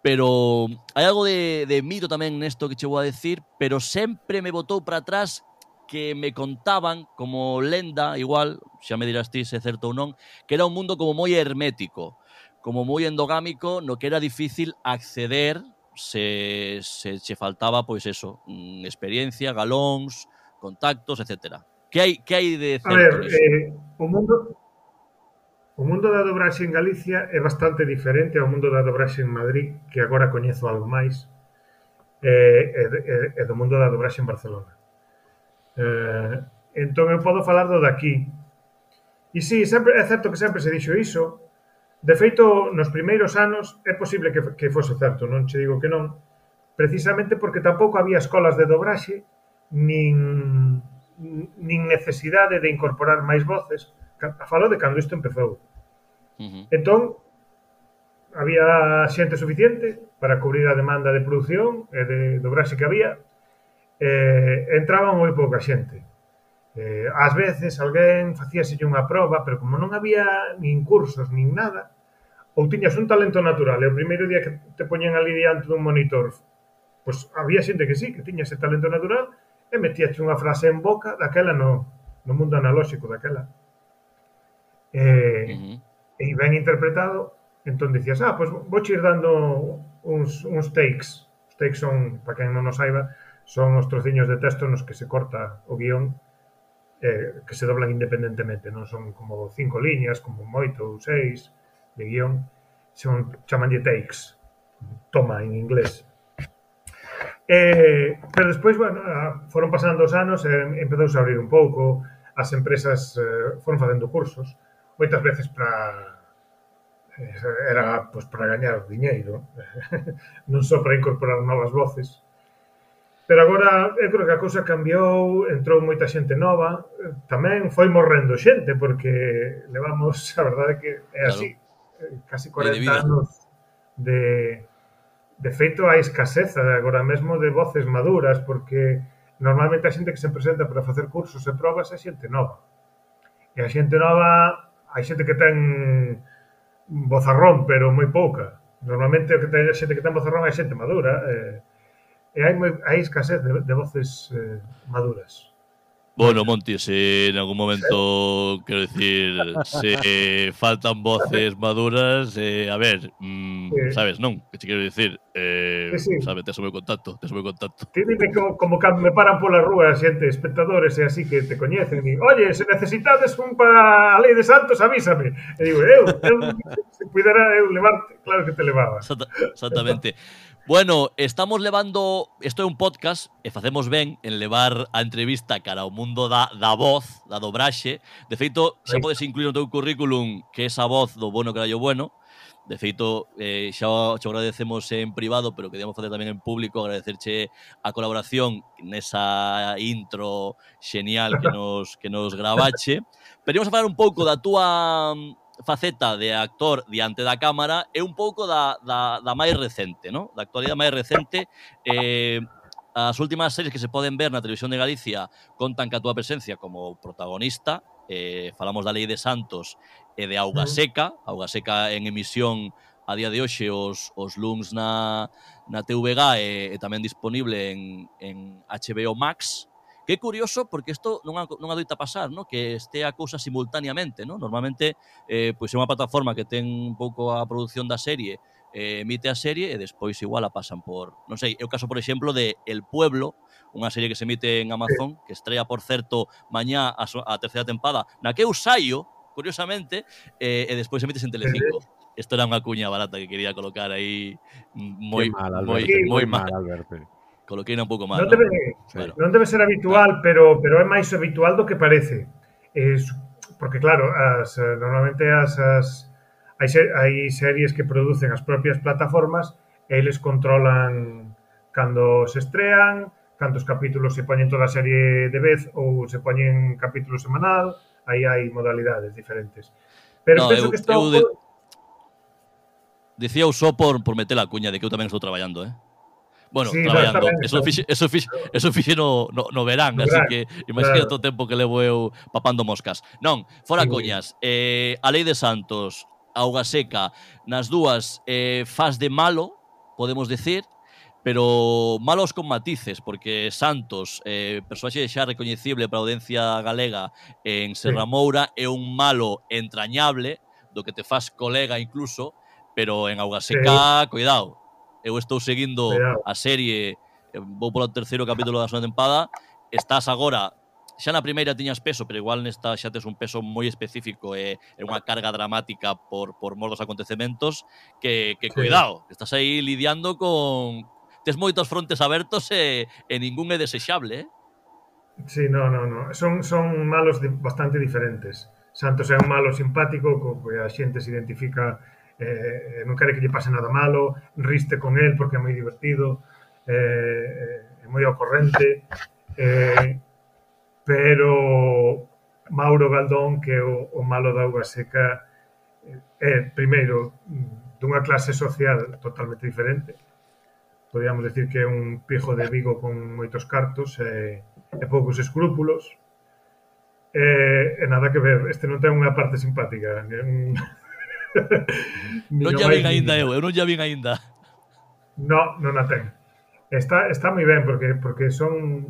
pero hai algo de, de mito tamén nesto que che vou a decir, pero sempre me botou para atrás que me contaban como lenda, igual, xa me dirás ti se é certo ou non, que era un mundo como moi hermético, como moi endogámico no que era difícil acceder se, se, se faltaba pois eso, mm, experiencia, galóns, contactos, etc. Que hai, que hai de certo A ver, eh, o mundo O mundo da dobraxe en Galicia é bastante diferente ao mundo da dobraxe en Madrid, que agora coñezo algo máis, e, e, e do mundo da dobraxe en Barcelona. Eh, entón, eu podo falar do daqui. E sí, sempre, é certo que sempre se dixo iso, De feito, nos primeiros anos é posible que, que fose certo, non che digo que non, precisamente porque tampouco había escolas de dobraxe nin, nin necesidade de incorporar máis voces. Falo de cando isto empezou. Uh -huh. Entón, había xente suficiente para cubrir a demanda de produción e de dobraxe que había. Eh, entraba moi pouca xente. Eh, ás veces alguén facíaselle unha proba, pero como non había nin cursos, nin nada, ou tiñas un talento natural e o primeiro día que te poñen ali diante dun monitor pois había xente que sí, que tiña ese talento natural e metíache unha frase en boca daquela no, no mundo analóxico daquela. E, uh -huh. e ben interpretado entón dicías, ah, pois vou ir dando uns, uns takes. Os takes son, para quen non o saiba son os trociños de texto nos que se corta o guión eh, que se doblan independentemente, non son como cinco liñas, como moito ou seis de guión, son de takes, toma en inglés. Eh, pero despois, bueno, ah, foron pasando os anos, eh, empezou a abrir un pouco, as empresas eh, foron facendo cursos, moitas veces para eh, era pues, para gañar diñeiro, non só para incorporar novas voces. Pero agora eu creo que a cousa cambiou, entrou moita xente nova, eh, tamén foi morrendo xente porque levamos, a verdade que é así. Claro casi 40 de anos de, de feito a escaseza agora mesmo de voces maduras porque normalmente a xente que se presenta para facer cursos e probas é xente nova. E a xente nova hai xente que ten vozarrón pero moi pouca. Normalmente o que ten a xente que ten vozarrón é xente madura eh, e hai, moi, hai escasez de, de voces eh, maduras. Bueno, Monti, si en algún momento, quiero decir, si faltan voces maduras, eh, a ver, mmm, sí. ¿sabes? Non, que te quero dicir, eh, sí, sí. sabe, te asume contacto, te asume contacto. Que dime como, como que me paran pola rúa xente, espectadores e así que te coñecen, e, oye, se necesitades un para a lei de santos, avísame. E digo, eu, eu, se cuidara, eu levarte, claro que te levaba. Exactamente. Bueno, estamos levando, isto é un podcast e facemos ben en levar a entrevista cara ao mundo da, da voz, da dobraxe. De feito, xa podes incluir no teu currículum que esa voz do bueno carallo bueno. De feito, eh, xa o agradecemos en privado, pero queríamos facer tamén en público, agradecerche a colaboración nesa intro xenial que nos que nos gravache. Pero íamos a falar un pouco da túa faceta de actor diante da cámara é un pouco da, da, da máis recente, no? da actualidade máis recente. Eh, as últimas series que se poden ver na televisión de Galicia contan ca túa presencia como protagonista. Eh, falamos da Lei de Santos e de Auga mm. Seca. Auga Seca en emisión a día de hoxe os, os luns na, na TVG e, e tamén disponible en, en HBO Max Que é curioso porque isto non, non adoita pasar, no? que este a cousa simultaneamente. No? Normalmente eh, pois é unha plataforma que ten un pouco a produción da serie eh, emite a serie e despois igual a pasan por, non sei, é o caso por exemplo de El Pueblo, unha serie que se emite en Amazon, que estrella por certo mañá a, so, a terceira tempada, na que eu saio, curiosamente, eh, e despois emite en Telecinco. Isto era unha cuña barata que quería colocar aí moi mal, moi, moi mal. mal Alberto coloquei un pouco máis. Non debe, ¿no? Non debe ser habitual, pero pero é máis habitual do que parece. Es, porque claro, as, normalmente as, as hai, hai series que producen as propias plataformas e eles controlan cando se estrean, cantos capítulos se poñen toda a serie de vez ou se poñen capítulo semanal, aí hai modalidades diferentes. Pero no, penso eu, que está... Eu de... Dicía o só por, por meter a cuña de que eu tamén estou traballando, eh? Bueno, sí, traballando. Eso fixe, eso fixe, eso fixe no, no, no verán, no así verán, que imagínate claro. o tempo que levo eu papando moscas. Non, fora sí. coñas, eh, a Lei de Santos, Auga Seca, nas dúas eh, faz de malo, podemos decir, pero malos con matices, porque Santos, eh, persoaxe xa recoñecible para a audiencia galega en Serra Moura, é un malo entrañable, do que te faz colega incluso, pero en Auga Seca, sí. cuidado, eu estou seguindo a serie, eh, vou polo terceiro capítulo da segunda tempada, estás agora xa na primeira tiñas peso, pero igual nesta xa tes un peso moi específico e, e unha carga dramática por, por mor dos acontecementos que, que sí. cuidado, estás aí lidiando con... Tes moitos frontes abertos e, e ningún é desexable, eh? Sí, no, no, no. Son, son malos bastante diferentes. Santos é un malo simpático co que a xente se identifica Eh, eh, non quere que lle pase nada malo, riste con el porque é moi divertido, eh, é moi ocorrente, eh, pero Mauro Galdón, que é o, o malo da uva seca, eh, é, primeiro, dunha clase social totalmente diferente, podíamos decir que é un pijo de Vigo con moitos cartos e, e poucos escrúpulos, e, e nada que ver, este non ten unha parte simpática, un, non xa vin aínda eu, eu non xa vin aínda. No, non a ten. Está, está moi ben, porque porque son...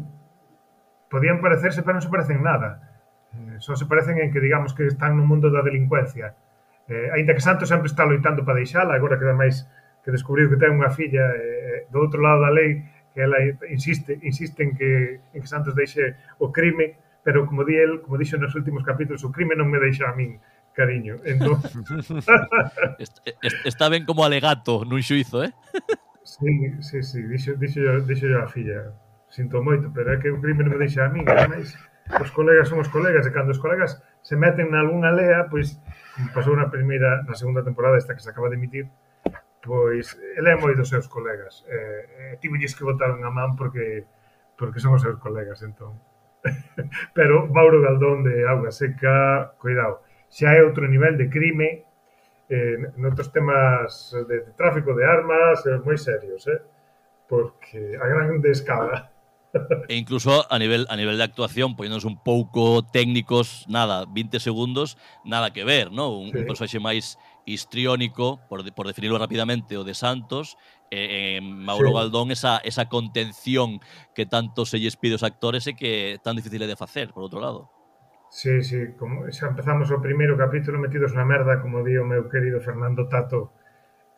Podían parecerse, pero non se parecen nada. Eh, só se parecen en que, digamos, que están no mundo da delincuencia. Eh, ainda que Santos sempre está loitando para deixala, agora que máis que descubriu que ten unha filla eh, eh, do outro lado da lei, que ela insiste, insiste en que, en que Santos deixe o crime, pero como di el, como dixo nos últimos capítulos, o crime non me deixa a min cariño. Entón... está ben como alegato nun xuizo, eh? Sí, sí, sí, dixo, dixo, dixo a filla. Sinto moito, pero é que o crimen me deixa a mí, ademais, os colegas son os colegas, e cando os colegas se meten na algunha lea, pois, como pasou na primeira, na segunda temporada, esta que se acaba de emitir, pois, ele é moi dos seus colegas. Eh, tivo que botar unha man porque porque son os seus colegas, entón. pero Mauro Galdón de Auga Seca, cuidado, xa é outro nivel de crime eh, noutros temas de, de tráfico de armas eh, moi serios, eh? porque a grande escala. E incluso a nivel a nivel de actuación, poñéndonos un pouco técnicos, nada, 20 segundos, nada que ver, ¿no? Un, sí. un personaxe máis histriónico, por, por definirlo rapidamente, o de Santos, eh, eh, Mauro sí. Galdón, esa, esa contención que tanto se lles pide os actores e que é tan difícil de facer, por outro lado. Sí, sí, como xa empezamos o primeiro capítulo metidos na merda, como di o meu querido Fernando Tato,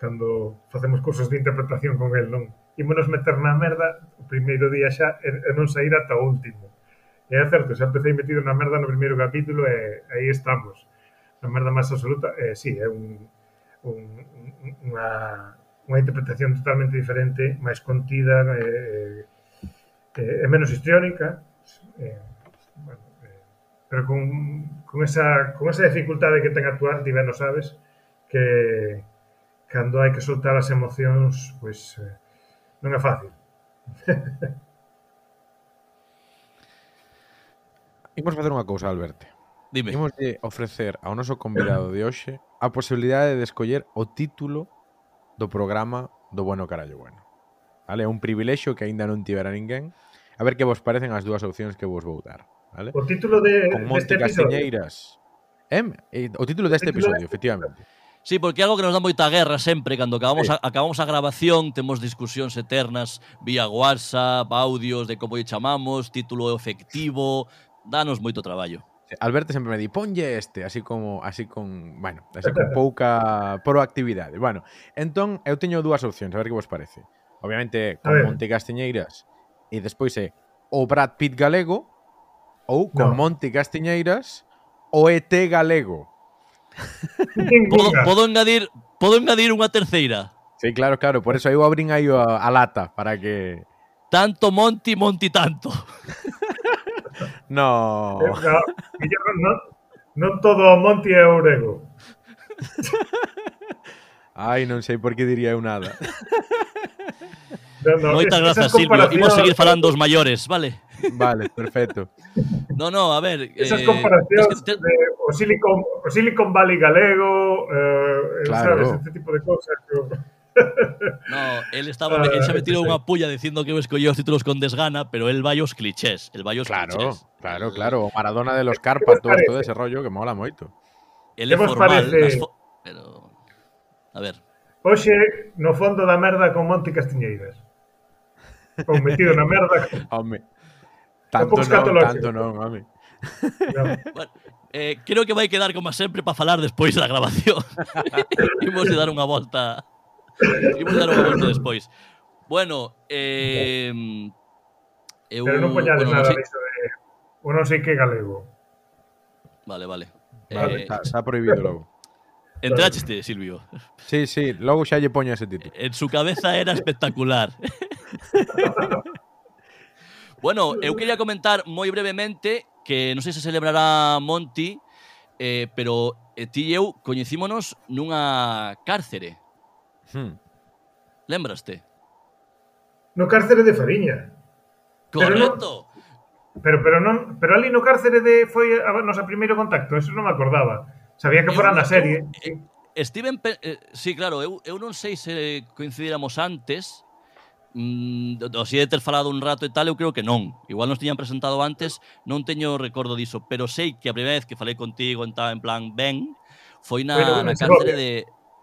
cando facemos cursos de interpretación con el, non? Ímonos meter na merda o primeiro día xa e, e non sair ata o último. E é certo, xa empecé metido na merda no primeiro capítulo e aí estamos. Na merda máis absoluta, e sí, é un, un, unha, unha interpretación totalmente diferente, máis contida, eh, eh, e, e, e menos histriónica, e, pero con, con, esa, con esa dificultade que ten actuar, ti ben o sabes, que cando hai que soltar as emocións, pois eh, non é fácil. Imos facer unha cousa, Alberto. Dime. Imos de ofrecer ao noso convidado de hoxe a posibilidade de escoller o título do programa do Bueno Carallo Bueno. Vale, é un privilexio que aínda non tivera ninguén. A ver que vos parecen as dúas opcións que vos vou dar. Vale? O título de, Con Monte deste Castiñeiras. Em, eh, o título deste título episodio, efectivamente. Sí, porque é algo que nos dá moita guerra sempre cando acabamos, sí. a, acabamos a grabación, temos discusións eternas vía WhatsApp, audios de como lle chamamos, título efectivo, danos moito traballo. Alberto sempre me di, ponlle este, así como así con, bueno, así con pouca proactividade. Bueno, entón eu teño dúas opcións, a ver que vos parece. Obviamente, con Monte Castiñeiras e despois é o Brad Pitt galego, ou con no. Monti Castiñeiras o ET galego. podo, podo engadir podo engadir unha terceira. Sí, claro, claro, por eso aí o abrin aí a, a lata para que tanto Monti, Monti tanto. no. no, non todo Monti é ourego. Ai, non sei por que diría eu nada. No, no, Moitas grazas, Silvio. Imos seguir falando os maiores, vale? Vale, perfecto. No, no, a ver... Esas eh, comparacións es que te... de o Silicon, o Silicon Valley galego, eh, eh claro. sabes, este tipo de cosas. Yo... No, él estaba, él se ha ah, metido una puya diciendo que escogió los títulos con desgana, pero él va a los clichés, el va los claro, clichés. Claro, claro, Maradona de los Cárpatos, todo ese rollo que mola moito. Él é formal, fo pero a ver. Hoxe no fondo da merda con Monte Castiñeiras. Ou metido na merda. Con... Home. Tanto non, tanto non, mami. No. Bueno, eh, creo que vai quedar como sempre para falar despois da grabación. Imos dar unha volta. Imos dar unha volta despois. Bueno, eh, eu, Pero non poñades bueno, nada no sei... de eu non sei que galego. Vale, vale. Vale, eh, está, prohibido logo. Entraste, Silvio. Sí, sí, logo xa lle poño ese título. En su cabeza era espectacular. Bueno, eu quería comentar moi brevemente que non sei se celebrará Monti, eh, pero eh, ti e eu coñecímonos nunha cárcere. Hmm. Lembraste? No cárcere de Fariña. Correcto. Pero, pero, pero, non, pero ali no cárcere de foi a nosa primeiro contacto, eso non me acordaba. Sabía que fora na serie. Eu, eh, Steven, eh, sí, claro, eu, eu non sei se coincidíramos antes, mm, do, si de ter falado un rato e tal, eu creo que non. Igual nos tiñan presentado antes, non teño recordo diso, pero sei que a primeira vez que falei contigo en, en plan ben, foi na, bueno, na cárcere de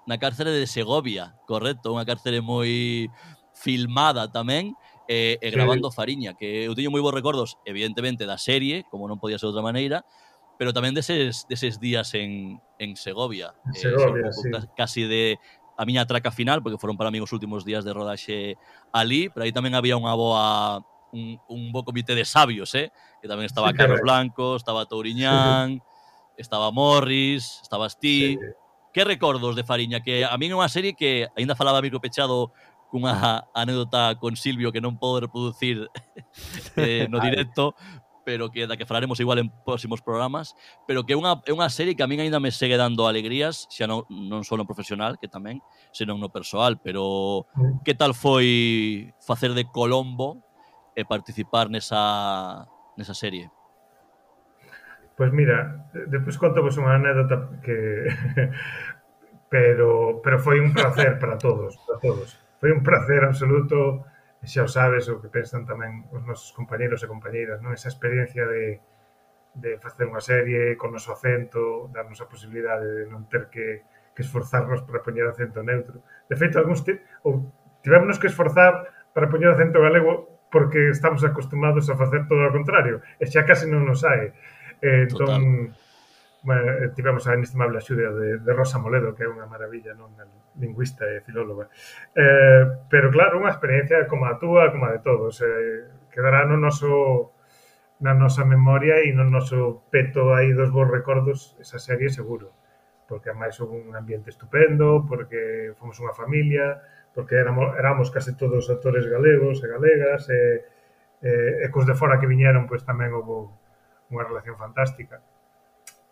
na cárcere de Segovia, correcto, unha cárcere moi filmada tamén, e, e grabando sí. Fariña, que eu teño moi bons recordos, evidentemente, da serie, como non podía ser de outra maneira, pero tamén deses, deses días en, en Segovia. Eh, Segovia eh, sí. casi de, a miña traca final, porque foron para mí os últimos días de rodaxe ali, pero aí tamén había unha boa un, un bo comité de sabios, eh? que tamén estaba Carlos Blanco, estaba Touriñán, estaba Morris, estabas ti. Sí. Que recordos de Fariña? Que a mí é unha serie que aínda falaba micropechado cunha anécdota con Silvio que non podo reproducir eh, no directo, pero que da que falaremos igual en próximos programas, pero que é unha, é unha serie que a min aínda me segue dando alegrías, xa non, non só no profesional, que tamén, senón no persoal, pero que tal foi facer de Colombo e participar nesa, nesa serie? Pois mira, despois conto vos unha anécdota que pero pero foi un placer para todos, para todos. Foi un placer absoluto e xa o sabes o que pensan tamén os nosos compañeiros e compañeiras, non? Esa experiencia de, de facer unha serie con noso acento, darnos a posibilidade de non ter que, que esforzarnos para poñer acento neutro. De feito, algúns te, ou tivemos que esforzar para poñer acento galego porque estamos acostumados a facer todo o contrario, e xa case non nos sae. Eh, entón, Total Bueno, eh, tivemos a inestimable axuda de, de Rosa Moledo, que é unha maravilla, non lingüista e filóloga. Eh, pero claro, unha experiencia como a túa, como a de todos, eh, quedará no noso na nosa memoria e no noso peto aí dos bons recordos esa serie seguro porque máis houve un ambiente estupendo, porque fomos unha familia, porque éramos, éramos case todos actores galegos e galegas, e, e, e cos de fora que viñeron, pois tamén houve unha relación fantástica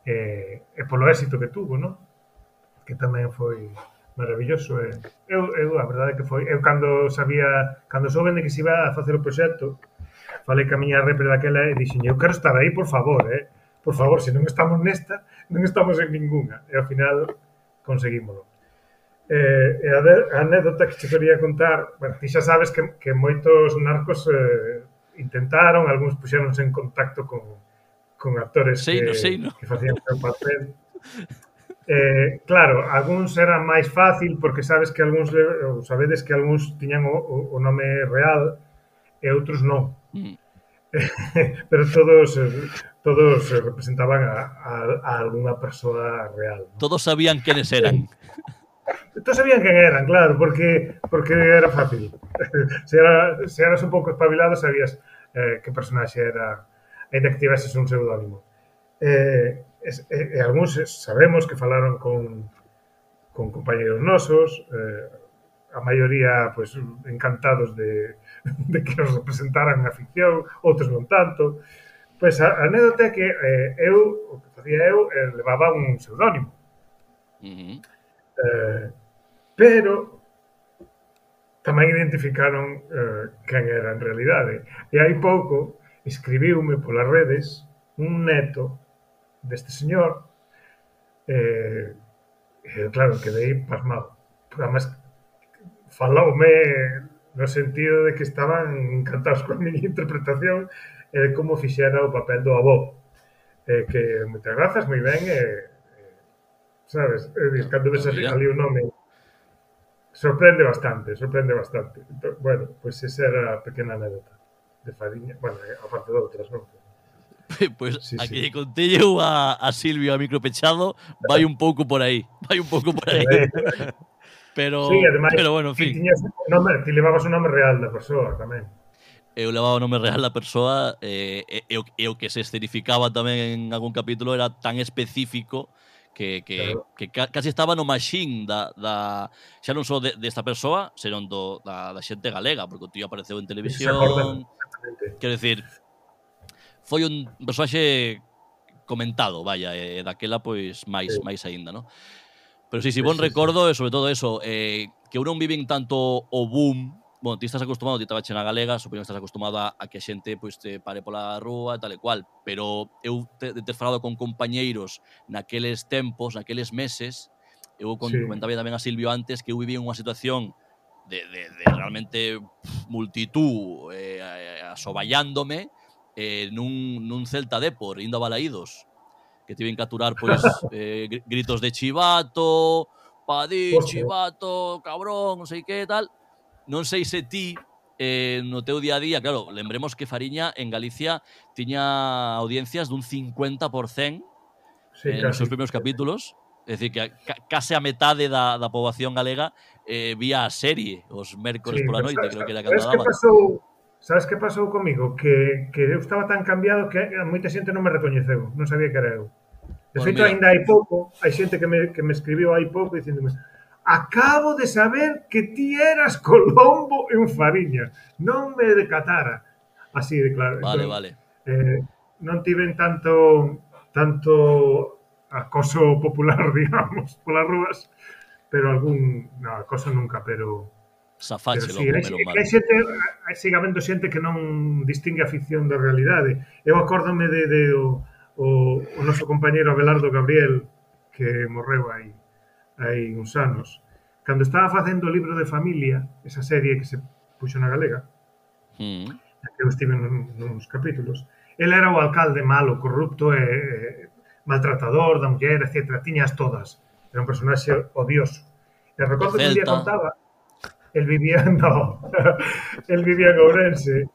e, e polo éxito que tuvo, non? Que tamén foi maravilloso. E, eu, eu, a verdade que foi, eu cando sabía, cando souben de que se iba a facer o proxecto, falei que a miña repre daquela e dixen, eu quero estar aí, por favor, eh? Por favor, se non estamos nesta, non estamos en ninguna. E ao final conseguímolo. Eh, e a, de, a anécdota que te quería contar, bueno, ti xa sabes que, que moitos narcos eh, intentaron, algúns puxéronse en contacto con, con actores sei, que, no, sei, no. que facían o papel. Eh, claro, algúns era máis fácil porque sabes que algúns sabedes que algúns tiñan o, o nome real e outros non. Mm. Pero todos eh, todos representaban a, a, a algunha persoa real. ¿no? Todos sabían quenes eran. Todos sabían quen eran, claro, porque porque era fácil. se, era, se eras un pouco espabilado sabías eh, que personaxe era ainda que tiveses un pseudónimo. Eh, e, e, eh, e eh, algúns sabemos que falaron con, con compañeros nosos, eh, a maioría pois, encantados de, de que os representaran na ficción, outros non tanto. Pois a, a anécdota é que eh, eu, o que facía eu, eh, levaba un pseudónimo. Uh -huh. eh, pero tamén identificaron eh, quen era en realidade. E hai pouco, escribiume polas redes un neto deste señor eh, e claro, quedei pasmado. Además, faloume no sentido de que estaban encantados coa miña interpretación e de como fixera o papel do avó. eh, que moitas grazas, moi ben, e, eh, sabes, eh, cando ves ali o nome sorprende bastante, sorprende bastante. Entón, bueno, pois pues esa era a pequena anécdota de Fariña, bueno, eh, aparte de outras, non? Pois pues, sí, aquí sí. contei eu a, a Silvio a micropechado vai un pouco por aí, vai un pouco por aí. pero, sí, ademais, pero bueno, en fin. Tiñas nome, ti levabas o nome real da persoa tamén. Eu levaba o nome real da persoa e, eh, e, e o que se escenificaba tamén en algún capítulo era tan específico que, que, claro. que casi estaba no machine da, da xa non só de, desta persoa, senón do, da, da xente galega, porque o tío apareceu en televisión. Quero dicir, foi un personaxe comentado, vaya, e daquela pois máis sí. máis aínda, ¿no? Pero sí, si sí, bon sí, recordo, e sobre todo eso, eh, que eu non viven tanto o boom bueno, ti estás acostumado, ti trabaches na galega, supoño que estás acostumado a, a que a xente pois, te pare pola rúa e tal e cual, pero eu te, te falado con compañeiros naqueles tempos, naqueles meses, eu con, sí. comentaba tamén a Silvio antes que eu vivía unha situación de, de, de realmente multitud eh, asoballándome eh, nun, nun Celta Depor, indo a Balaídos, que tiven que aturar pois, eh, gritos de chivato, padí, chivato, cabrón, non sei que tal, Non sei se ti eh, no teu día a día, claro, lembremos que Fariña en Galicia tiña audiencias dun 50% sí, eh, nos seus primeiros capítulos, é dicir, que ca case a metade da, da poboación galega eh, vía a serie os mércores sí, pola noite, sabes, creo que era cando daban. Que pasou, sabes que pasou comigo? Que, que eu estaba tan cambiado que moita xente non me recoñeceu, non sabía que era eu. De feito, ainda hai pouco, hai xente que me, que me escribiu hai pouco dicindome Acabo de saber que ti eras Colombo en Fariña. Non me decatara. Así de claro. Vale, entón, vale. Eh, non tiven tanto tanto acoso popular, digamos, polas rúas, pero algún no, acoso nunca, pero Safache, pero sí, hai, hai, xente, hai siga vendo xente que non distingue a ficción da realidade. Eu acórdome de, de o, o, o noso compañeiro Abelardo Gabriel que morreu aí hai uns anos, cando estaba facendo o libro de familia, esa serie que se puxo na galega, mm. que eu estive nun, nuns capítulos, el era o alcalde malo, corrupto e, e maltratador da muller, etc. Tiñas todas. Era un personaxe odioso. E recordo que un día contaba, el vivía, no, el vivía en Ourense,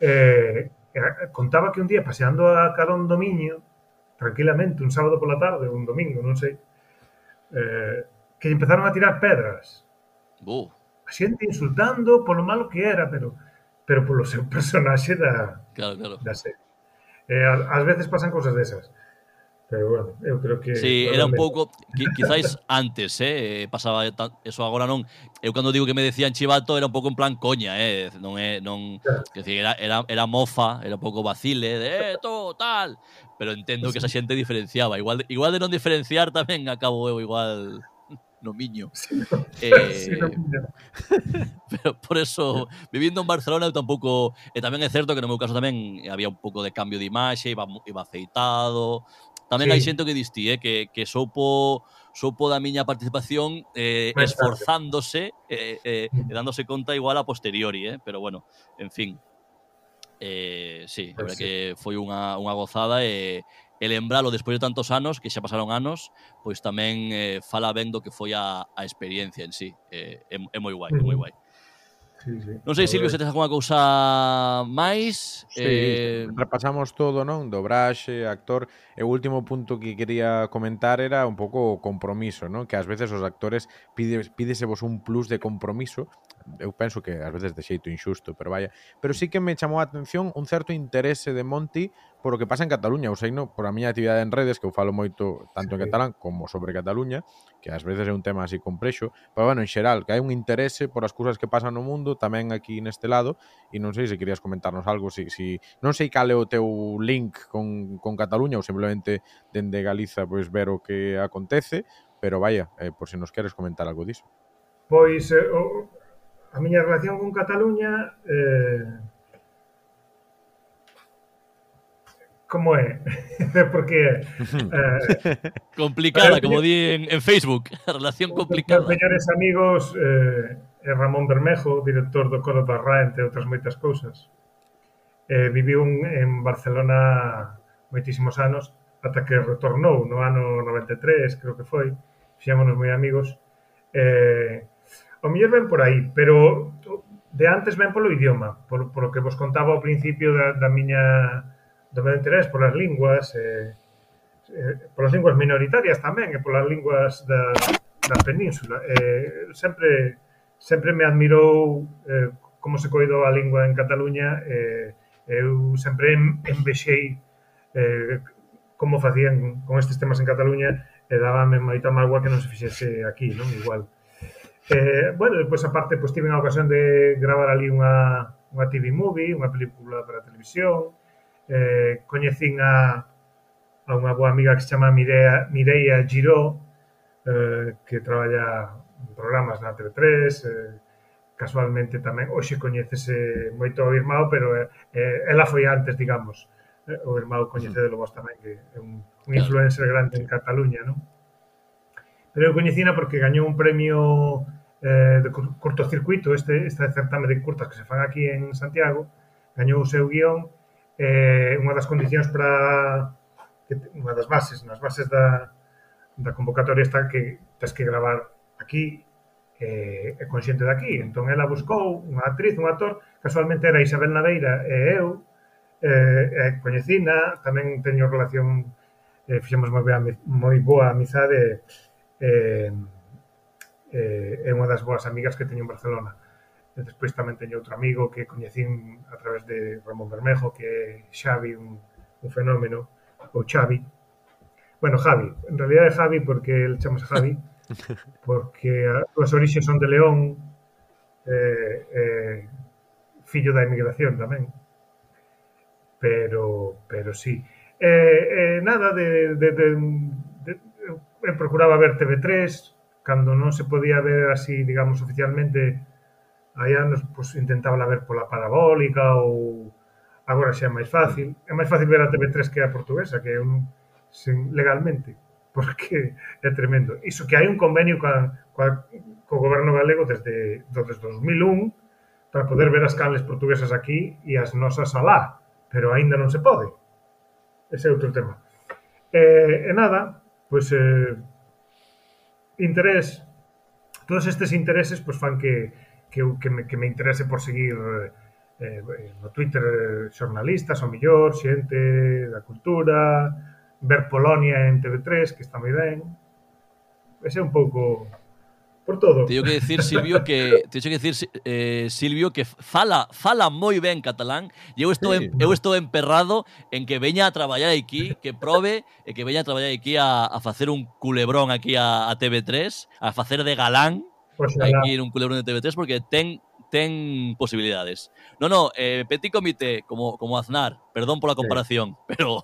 eh, contaba que un día paseando a Carón Domiño, tranquilamente, un sábado pola tarde, un domingo, non sei, eh, que empezaron a tirar pedras. Uh. A xente insultando polo malo que era, pero pero polo seu personaxe da, claro, claro. da serie. Eh, ás veces pasan cousas desas. Pero bueno, eu creo que... Sí, era un pouco, quizáis antes, eh, pasaba eso agora non. Eu cando digo que me decían chivato era un pouco en plan coña, eh, non é non, claro. que decir, era, era era mofa, era un pouco vacile de eh, to, tal, pero entendo sí. que esa xente diferenciaba, igual igual de non diferenciar tamén acabo eu igual no miño. Sí. Eh, sí, no pero por eso, vivindo en Barcelona, eu tampouco... E tamén é certo que no meu caso tamén había un pouco de cambio de imaxe, iba, iba aceitado, Tamén sí. hai xente que distí, eh, que, que soupo, soupo da miña participación eh, Máis esforzándose eh, eh, e dándose conta igual a posteriori, eh, pero bueno, en fin. Eh, sí, pues pois sí. que foi unha, unha gozada e, eh, e lembralo despois de tantos anos, que xa pasaron anos, pois tamén eh, fala ben do que foi a, a experiencia en sí. Eh, é, é moi guai, é moi guai. Sí, sí. Non sei, pois Silvio, se tes alguna cousa máis. Sí, eh... repasamos todo, non? Dobraxe, actor. E o último punto que quería comentar era un pouco o compromiso, non? Que ás veces os actores pide, pídesevos un plus de compromiso. Eu penso que ás veces de xeito injusto, pero vaya. Pero sí que me chamou a atención un certo interese de Monty por o que pasa en Cataluña, ou sei no, por a miña actividade en redes, que eu falo moito tanto en catalán como sobre Cataluña, que ás veces é un tema así complexo, pero bueno, en xeral, que hai un interese por as cousas que pasan no mundo, tamén aquí neste lado, e non sei se querías comentarnos algo, si, si non sei cal é o teu link con, con Cataluña, ou simplemente dende Galiza pois ver o que acontece, pero vaya, eh, por se nos queres comentar algo diso. Pois eh, o, a miña relación con Cataluña eh, como é? Porque eh, complicada, eh, como di en, en Facebook, relación complicada. Os mellores amigos eh, é Ramón Bermejo, director do Coro da Rá, entre outras moitas cousas. Eh, viviu un, en Barcelona moitísimos anos, ata que retornou no ano 93, creo que foi. Fixámonos moi amigos. Eh, o mellor ven por aí, pero de antes ven polo idioma, por, por que vos contaba ao principio da, da miña do meu interés polas linguas, eh, eh, polas linguas minoritarias tamén, e polas linguas da, da península. Eh, sempre sempre me admirou eh, como se coidou a lingua en Cataluña, eh, eu sempre envexei eh, como facían con estes temas en Cataluña, e dábame moita mágoa que non se fixese aquí, non? Igual. Eh, bueno, depois aparte, pois tive a ocasión de gravar ali unha, unha TV movie, unha película para televisión, eh, coñecín a, a unha boa amiga que se chama Mireia, Mireia Giró, eh, que traballa en programas na TV3, eh, casualmente tamén, hoxe coñecese moito o irmão, pero eh, eh ela foi antes, digamos, eh, o irmão coñecedelo mm. vos tamén, que é un, un influencer grande en Cataluña, non? Pero eu coñecina porque gañou un premio eh, de curtocircuito, este, este certame de curtas que se fan aquí en Santiago, gañou o seu guión eh, unha das condicións para que, unha das bases, nas bases da, da convocatoria está que tens que gravar aquí eh, é de aquí. Entón, ela buscou unha actriz, un actor, casualmente era Isabel Naveira e eu, eh, eh, coñecina, tamén teño relación, eh, fixemos moi, boa, moi boa amizade, eh, eh, é unha das boas amigas que teño en Barcelona. E despois tamén teño outro amigo que coñecín a través de Ramón Bermejo, que é Xavi, un, un fenómeno, ou Xavi. Bueno, Javi, en realidad é Javi porque el chamase Javi, porque as orixes son de León, eh, eh, fillo da emigración tamén. Pero, pero sí. Eh, eh, nada, de, de, de, de, eu procuraba ver TV3, cando non se podía ver así, digamos, oficialmente, Hai anos pois, intentaba ver pola parabólica ou agora xa é máis fácil. É máis fácil ver a TV3 que a portuguesa, que é un, sen, legalmente, porque é tremendo. Iso que hai un convenio coa, coa, co goberno galego desde, desde 2001 para poder ver as canles portuguesas aquí e as nosas alá, pero aínda non se pode. Ese é outro tema. E, e nada, pois eh, interés, todos estes intereses pois fan que que, eu, que, me, que me interese por seguir eh, eh no Twitter eh, xornalistas, o millor, xente da cultura, ver Polonia en TV3, que está moi ben. Ese é un pouco por todo. Teño que decir Silvio que teño que decir eh, Silvio que fala fala moi ben catalán e eu estou sí. en, eu estou emperrado en que veña a traballar aquí, que probe e que veña a traballar aquí a, a facer un culebrón aquí a, a TV3, a facer de galán Pues hai que ir un culebrón de TV3 porque ten ten posibilidades. No, no, eh, Petit Comité, como, como Aznar, perdón pola comparación, sí. pero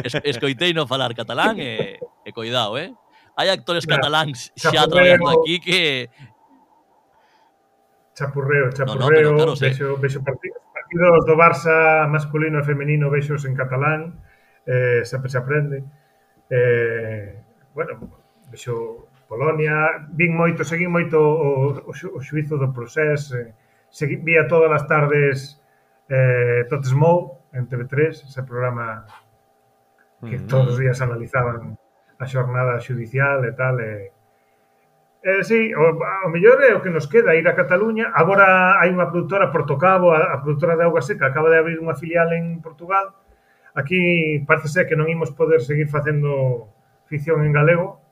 es, escoitei non falar catalán e, e coidado, eh? eh, eh. Hai actores Mira, cataláns xa traballando aquí que... Chapurreo, chapurreo, no, no, pero, claro, sí. vexo, vexo partidos, partidos do Barça masculino e femenino vexos en catalán, eh, sempre se aprende. Eh, bueno, vexo Polonia, vin moito, seguín moito o, o, o xuizo do procés, eh, segui, vía todas as tardes eh, Totesmou en TV3, ese programa que todos os días analizaban a xornada xudicial e tal, e, Eh, sí, o, o mellor é o que nos queda ir a Cataluña. Agora hai unha produtora Portocabo, a, a produtora de auga seca, acaba de abrir unha filial en Portugal. Aquí parece ser que non imos poder seguir facendo ficción en galego,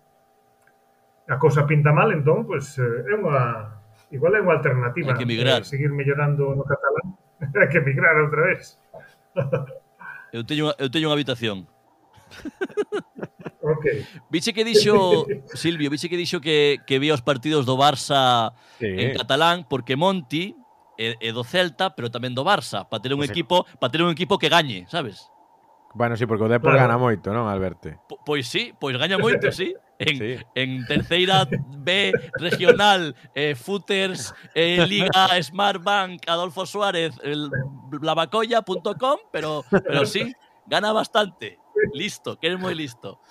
a cousa pinta mal, entón, pois, pues, eh, é unha, igual é unha alternativa. Hai que emigrar. Eh, seguir mellorando no catalán. Hai que emigrar outra vez. eu teño, eu teño unha habitación. ok. Viche que dixo Silvio, viche que dixo que, que vía os partidos do Barça sí. en catalán porque Monti é, é do Celta, pero tamén do Barça, para ter un o equipo, para ter un equipo que gañe, sabes? Bueno, sí, porque o Depor claro. gana moito, non, Alberto? Po, pois sí, pois gaña moito, sí. En, sí. en terceira B regional, eh, Footers, eh, Liga Smart Bank, Adolfo Suárez, lavacolla.com, pero, pero sí, gana bastante. Listo, que eres moi listo.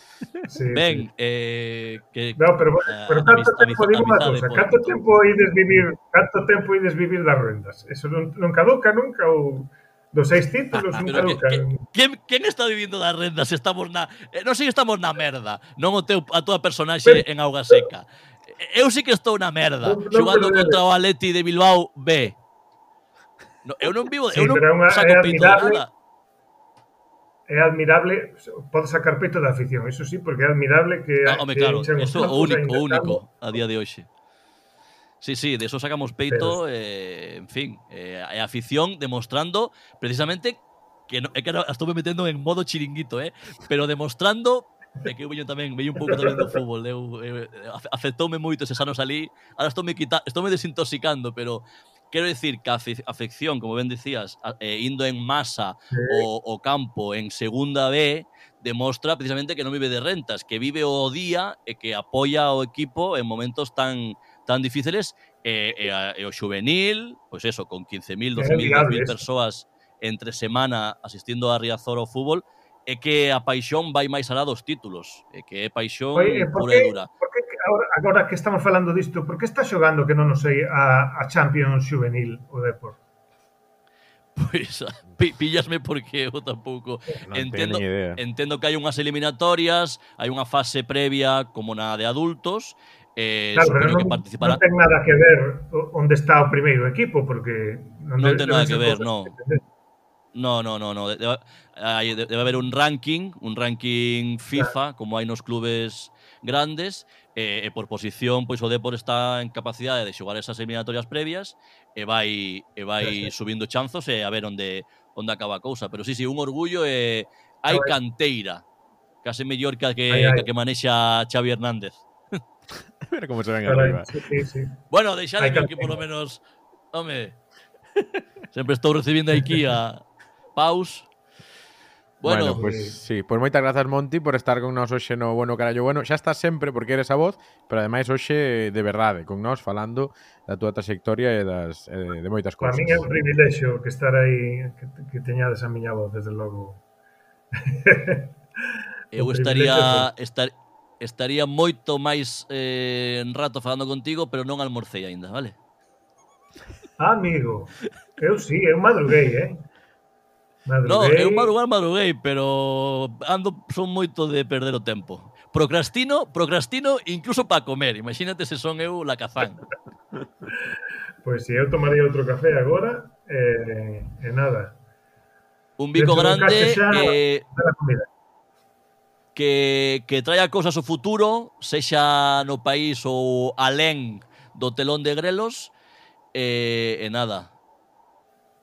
Sí, ben, sí. eh, que No, pero, pero canto amistad, tempo digo unha cousa, canto tempo ides vivir, canto tempo ides vivir das rendas? Eso non, non caduca nunca ou Dos seis títulos nunca que, que, quen, quen está vivindo das rendas? Estamos na, eh, non sei estamos na merda, non o teu, a tua personaxe pero, en auga seca. Eh, eu sí que estou na merda, no, xogando no, contra o Atleti de Bilbao B. No, eu non vivo, sí, eu non unha, saco pinto nada. É admirable, pode sacar peito da afición, eso sí, porque é admirable que... Ah, home, claro, eso o único, o único a día de hoxe. Sí, sí, de eso sacamos peito pero, eh, en fin, eh, a afición demostrando precisamente que, no, é que ahora estuve metendo en modo chiringuito, ¿eh? pero demostrando de que eu veño tamén, veño un pouco tamén do fútbol, eu, eu, eh, afectoume moito ese anos salí, ahora estou me, quita, estou me desintoxicando, pero quero decir que a afección, como ben decías, eh, indo en masa sí. o, o campo en segunda B, demostra precisamente que non vive de rentas, que vive o día e que apoia ao equipo en momentos tan tan difíciles E, e, a, e o juvenil, pois eso, con 15.000, 12.000 persoas entre semana asistindo a Riazor ao fútbol, é que a paixón vai máis alá dos títulos, é que é paixón Oye, pura que, e dura. Por que agora, agora que estamos falando disto, por que está xogando que non nos sei a, a Champions Juvenil o Depor? Pois pues, pillasme porque eu tampouco entendo, entendo que hai unhas eliminatorias, hai unha fase previa como na de adultos Eh, claro, pero non, que participará... non ten nada que ver onde está o primeiro equipo, porque... Non ten nada que ver, non. No, no, no, no. Debe, debe haber un ranking, un ranking FIFA, claro. como hai nos clubes grandes, e, e por posición, pois o Depor está en capacidade de xogar esas eliminatorias previas e vai e vai sí. subindo chanzos e a ver onde onde acaba a cousa, pero sí, sí, un orgullo e hai canteira, case mellor que a que, ai, ai. que manexa Xavi Hernández. Mira cómo se ven arriba. Sí, sí. Bueno, deixademe que por lo menos... Home, sempre estou recibindo aquí a paus. Bueno, bueno pues sí, pues moitas grazas Monti por estar con nós hoxe no Bueno Carallo Bueno. Xa estás sempre porque eres a voz, pero ademais hoxe de verdade con nós falando da túa trayectoria e das e de moitas cousas. Para min é un privilexio que estar aí que, que teñades a miña voz desde logo. Eu estaría estar, estaría moito máis eh, en rato falando contigo, pero non almorcei aínda, vale? Ah, amigo, eu sí, eu madruguei, eh? Madruguei. No, eu madrugar madruguei, pero ando son moito de perder o tempo. Procrastino, procrastino incluso para comer. Imagínate se son eu la cazán. pois pues, si eu tomaría outro café agora, eh, e eh, nada. Un bico grande... Xa, eh... A comida que, que traia cousas ao futuro, sexa no país ou alén do telón de grelos, e, e nada.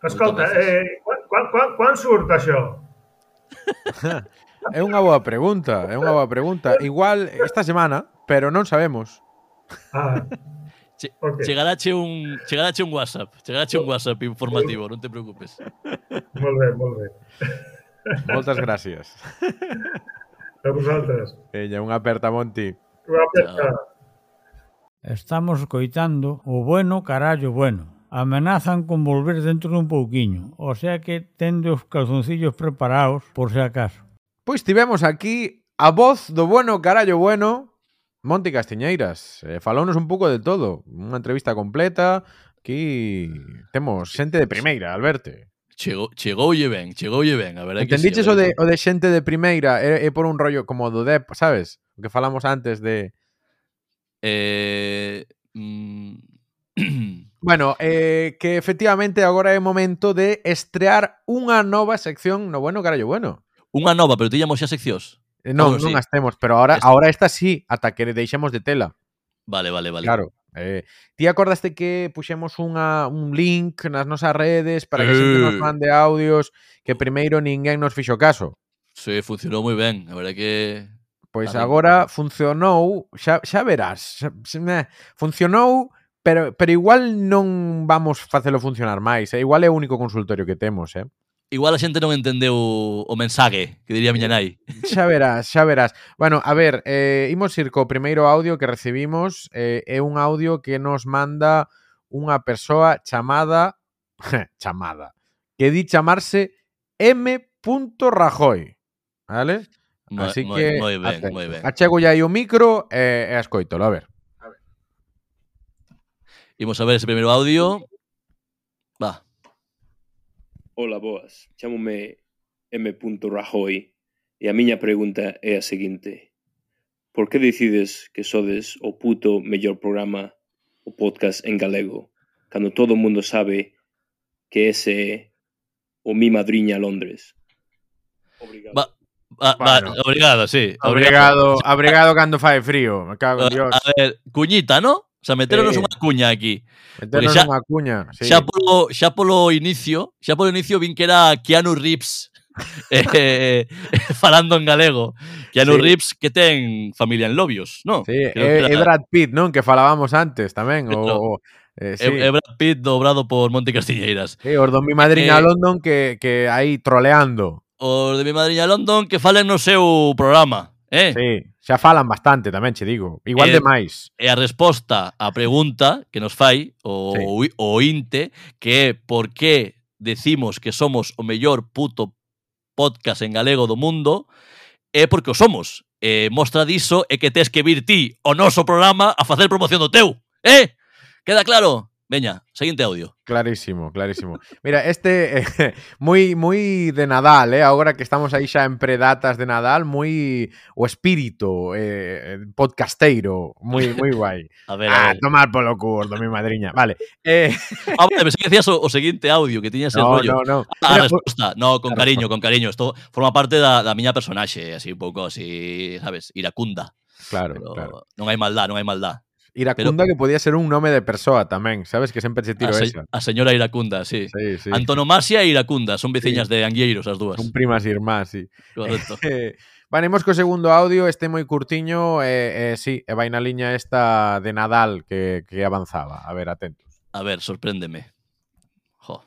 Escolta, eh, quan, quan, quan surt això? é unha boa pregunta, é unha boa pregunta. Igual esta semana, pero non sabemos. Ah. Che, okay. Chegarache un chegarache un WhatsApp, chegarache un WhatsApp informativo, non te preocupes. Molt ben, molt ben. Moltes gràcies. A vosaltres. Veña, unha aperta, Monti. Unha aperta. Estamos coitando o bueno carallo bueno. Amenazan con volver dentro dun pouquiño, o sea que tende os calzoncillos preparados por se acaso. Pois tivemos aquí a voz do bueno carallo bueno, Monti Castiñeiras. Eh, falounos un pouco de todo, unha entrevista completa, Aquí temos xente de primeira, Alberto chegou, chegoulle ben, chegoulle ben, a verdade Entendiches que sí, o de, o de xente de primeira é, é por un rollo como do Dep, sabes? O que falamos antes de... Eh... Mm... Bueno, eh, que efectivamente agora é o momento de estrear unha nova sección no bueno, carallo, bueno. Unha nova, pero tiñamos xa seccións. Eh, non, bueno, non sí. as temos, pero agora, Esta. agora esta sí, ata que deixemos de tela. Vale, vale, vale. Claro. Eh, ti acordaste que puxemos unha, un link nas nosas redes para que xente nos mande audios que primeiro ninguén nos fixo caso. Sí, funcionou moi ben, a verdade que Pois vale. agora funcionou, xa, xa verás, xa, xa, funcionou, pero pero igual non vamos facelo funcionar máis, eh? igual é o único consultorio que temos, eh. Igual a xente non entendeu o mensaje que diría eh, a miña nai. Xa verás, xa verás. Bueno, a ver, eh, imos ir co primeiro audio que recibimos. Eh, é un audio que nos manda unha persoa chamada... chamada. Que di chamarse M. Rajoy. Vale? Moi, Así moi, que... Moi ben, atento. moi ben. Achego aí o micro e, eh, e ascoitolo, A ver. A ver. Imos a ver ese primeiro audio. Va. Ola, boas. Chámome M. Rajoy e a miña pregunta é a seguinte. Por que decides que sodes o puto mellor programa o podcast en galego cando todo o mundo sabe que ese é o Mi Madriña Londres? Obrigado. Ba A, bueno. a, obrigado, sí. Obrigado, obrigado, obrigado cando fai frío, me cago en Dios. A ver, cuñita, ¿no? O sea, meteronos sí. unha cuña aquí. Meternos xa, unha cuña, sí. Xa polo, xa polo inicio, xa polo inicio vin que era Keanu Reeves eh, eh, falando en galego. Keanu sí. Reeves que ten familia en Lobios, ¿no? Sí, Creo e, eh, era... Eh, Brad Pitt, non? Que falábamos antes tamén. Pero, o, eh, sí. é- Brad Pitt dobrado por Monte Castiñeiras. Sí, os do mi madriña eh, London que, que aí troleando. Os de mi madriña London que falen no seu programa. Eh? Sí. Xa falan bastante tamén, che digo. Igual eh, e, demais. E a resposta á pregunta que nos fai o, sí. o Inte, que é por que decimos que somos o mellor puto podcast en galego do mundo é porque o somos. E mostra diso é que tes que vir ti o noso programa a facer promoción do teu. Eh? Queda claro? Veña, seguinte audio. Clarísimo, clarísimo. Mira, este eh, moi moi de Nadal, eh, agora que estamos aí xa en predatas de Nadal, moi o espírito eh, podcasteiro, moi moi guai. A ver, ah, a ver. tomar polo curdo, mi madriña. Vale. Eh... Ah, vale, pensei que decías o, o seguinte audio que tiñas no, el rollo. No, no, ah, Mira, resposta. No, con cariño, con cariño. Isto forma parte da, da miña personaxe, así un pouco así, sabes, iracunda. Claro, Pero claro. Non hai maldad, non hai maldad. Iracunda que podía ser un nome de persoa tamén, sabes que sempre se tiro A, se, esa. a señora iracunda, sí. Sí, sí. Antonomasia e iracunda, son veciñas de Angueiros as dúas. Son primas irmás, sí. Correcto. Eh, Vale, imos co segundo audio, este moi curtiño, e eh, eh, sí, e vai na liña esta de Nadal que, que avanzaba. A ver, atentos. A ver, sorpréndeme. Jo.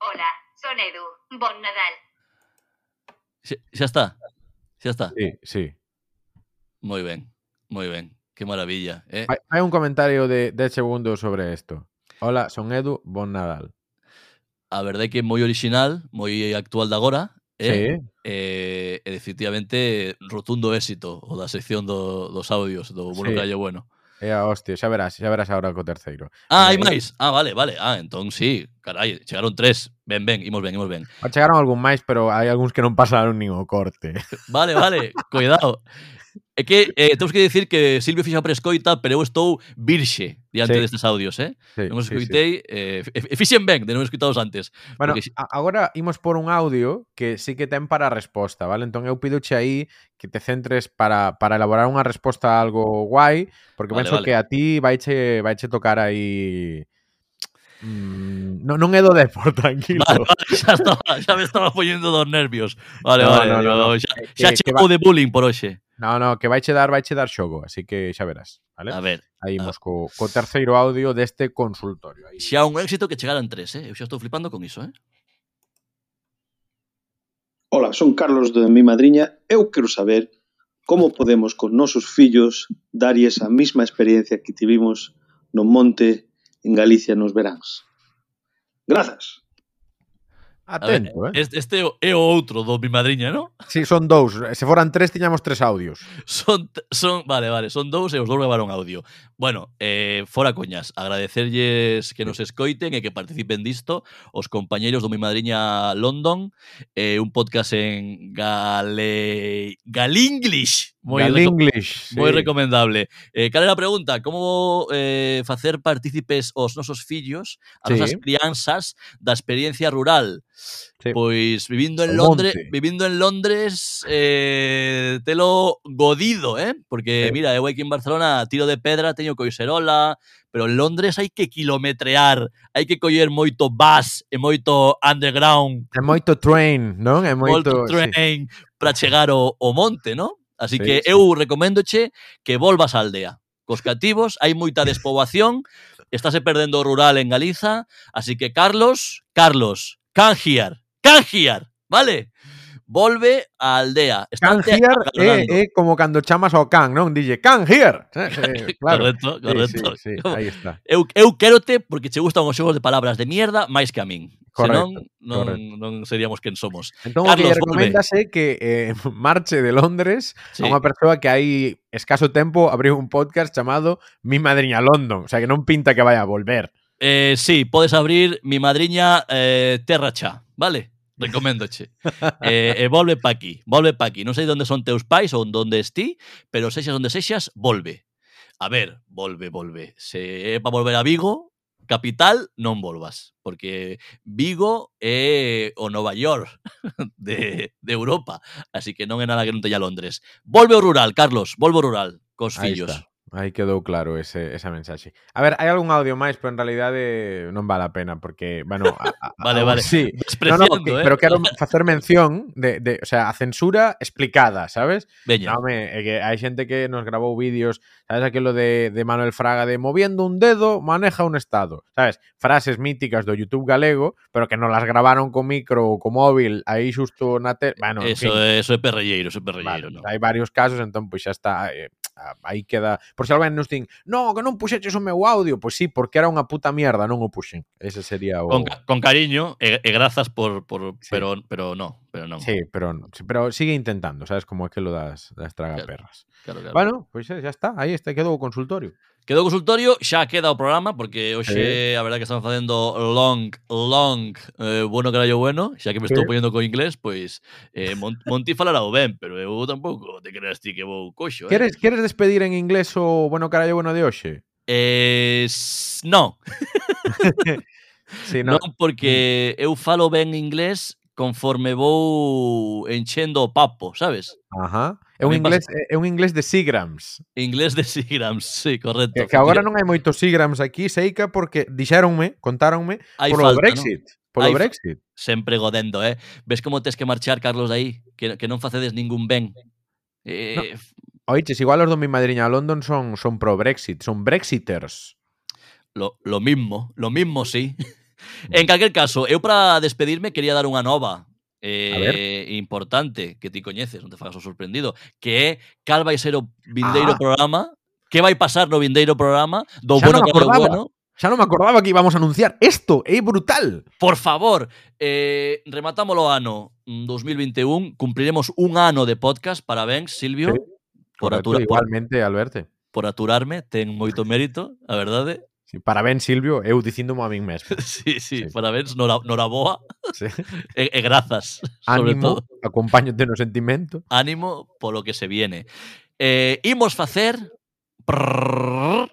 Hola, son Edu. Bon Nadal. Xa, xa está. Xa está. Sí, sí. Moi ben, moi ben. Que maravilla. Eh? Hai, hai un comentario de 10 segundos sobre esto. Hola, son Edu, bon Nadal. A verdade que moi original, moi actual de agora, eh? sí. eh, e definitivamente rotundo éxito o da sección do, dos audios do Bueno sí. Callo Bueno. É a hostia, xa verás, xa verás agora co terceiro. Ah, hai eh, máis. Ah, vale, vale. Ah, entón sí, carai, chegaron tres. Ben, ben, imos ben, imos ben. Chegaron ah, algún máis, pero hai algúns que non pasaron nin o corte. Vale, vale, cuidado. É que eh, temos que dicir que Silvio fixa prescoita, pero eu estou virxe diante sí. destes audios, eh? Sí, non os escoitei, sí, sí. eh, e fixen ben de non escoitados antes. Bueno, porque... agora imos por un audio que sí que ten para a resposta, vale? Entón eu pidoche aí que te centres para, para elaborar unha resposta algo guai, porque vale, penso vale. que a ti vaiche, vaiche tocar aí Mm, non, non é do Depor, tranquilo. Vale, vale, xa, estaba, xa me estaba poñendo dos nervios. Vale, no, vale, no, no, no. xa, xa eh, que, chegou que va... de bullying por hoxe. No, no, que vai che dar, vai che dar xogo, así que xa verás, vale? A ver. Aí imos co, co terceiro audio deste consultorio. Aí. Xa un éxito que chegaran tres, eh? Eu xa estou flipando con iso, eh? Ola, son Carlos de mi madriña. Eu quero saber como podemos con nosos fillos darlles a mesma experiencia que tivimos no monte en Galicia nos veráns. Grazas. Atento, ver, eh? Este é o outro do mi madriña, non? Si, sí, son dous. Se foran tres, tiñamos tres audios. Son, son vale, vale, son dous e os dous levaron audio. Bueno, eh, fora coñas, agradecerlles que nos escoiten e que participen disto os compañeiros do mi madriña London, eh, un podcast en gale... Galinglish. Moi, English, moi sí. recomendable. Eh, cal era a pregunta? Como eh, facer partícipes os nosos fillos, as sí. nosas crianzas da experiencia rural? Sí. Pois vivindo en Londres, vivindo en Londres eh, telo godido, eh? Porque sí. mira, eu aquí en Barcelona tiro de pedra, teño coiserola, pero en Londres hai que kilometrear, hai que coller moito bus e moito underground. É moito train, non? É moito, moito train sí. para chegar ao, ao monte, non? Así sí, que sí. eu recoméndoche que volvas á aldea. Cos cativos hai moita despoboación, estáse perdendo o rural en Galiza, así que Carlos, Carlos, canjiar, canjiar, vale? Volve á aldea. Canjiar eh, é, é eh, como cando chamas ao can, non? Dille, canjiar! Eh, claro. correcto, correcto. Sí, sí, sí, aí está. Eu, eu quérote porque che gustan os xogos de palabras de mierda máis que a min. Correcto, senón non, correcto. non seríamos quen somos. Entón, Carlos, o que recomendas que eh, marche de Londres sí. a unha persoa que hai escaso tempo abriu un podcast chamado Mi Madriña London, o sea que non pinta que vai a volver. Eh, sí, podes abrir Mi Madriña eh, Terracha, vale? Recoméndoche. eh, eh e volve pa aquí, volve pa aquí. Non sei onde son teus pais ou onde esti, pero sexas onde sexas, volve. A ver, volve, volve. Se é pa volver a Vigo, capital non volvas, porque Vigo é o Nova York de, de Europa, así que non é nada que non teña Londres. Volve o rural, Carlos, volvo ao rural, cos Ahí fillos. Está. Aí quedou claro ese, esa mensaxe. A ver, hai algún audio máis, pero en realidade non vale a pena, porque, bueno... A, a, vale, a, vale. Sí. No, no, que, eh. Pero quero facer mención de, de, o sea, a censura explicada, sabes? Veña. No, me, é que hai xente que nos grabou vídeos, sabes aquilo de, de Manuel Fraga de moviendo un dedo, maneja un estado, sabes? Frases míticas do YouTube galego, pero que non las grabaron con micro ou con móvil, aí xusto na tele... Bueno, eso, en fin. eso é perrelleiro, eso é perrelleiro. Vale, no. Hai varios casos, entón, pois pues, xa está... Eh, Ah, aí queda... Por se alguén nos din, no, que non puxeches o meu audio, pois si, sí, porque era unha puta mierda, non o puxen. Ese sería o... Con, con cariño e, e grazas por... por sí. pero, pero no, pero non. Sí, pero, pero sigue intentando, sabes, como é que lo das, das tragaperras. Claro, claro, claro. Bueno, pois pues, xa está, aí está, quedou o consultorio. Quedou o consultorio, xa queda o programa, porque hoxe eh. a verdade que estamos facendo long, long, eh, bueno carallo bueno, xa que me estou eh. poñendo co inglés, pois eh, Mon Monti falará o ben, pero eu tampouco te creas ti que vou coxo. Eh? Queres, queres despedir en inglés o bueno carallo bueno de hoxe? Eh, non. sí, no. Non, porque mm. eu falo ben inglés conforme vou enchendo o papo, sabes? Ajá. É un, inglés, é un inglés de Sigrams. Inglés de Sigrams, sí, correcto. Que, que agora non hai moitos Sigrams aquí, Seica, porque dixéronme, contáronme, hai polo falta, Brexit. ¿no? Polo hai, Brexit. Sempre godendo, eh? Ves como tes que marchar, Carlos, aí? Que, que non facedes ningún ben. Eh, no. Oiches, igual os do mi madriña a London son, son pro-Brexit, son Brexiters. Lo, lo mismo, lo mismo, sí. Mm. en calquer caso, eu para despedirme quería dar unha nova eh, importante que ti coñeces, non te fagas o sorprendido, que é cal vai ser o vindeiro ah. programa, que vai pasar no vindeiro programa, do xa bueno no que do bueno. Xa non me acordaba que íbamos a anunciar isto, é brutal. Por favor, eh, rematámoslo ano mm, 2021, cumpriremos un ano de podcast, parabéns Silvio. Sí. Por Correcto, atura, igualmente, por, Alberto. Por aturarme, ten moito mérito, a verdade. Sí, parabéns, Silvio, eu dicíndome a min mesmo. Sí, sí, sí. parabéns, nora, noraboa sí. e, e grazas, sobre Ánimo, todo. acompáñote no sentimento. Ánimo polo que se viene. Eh, imos facer prrr,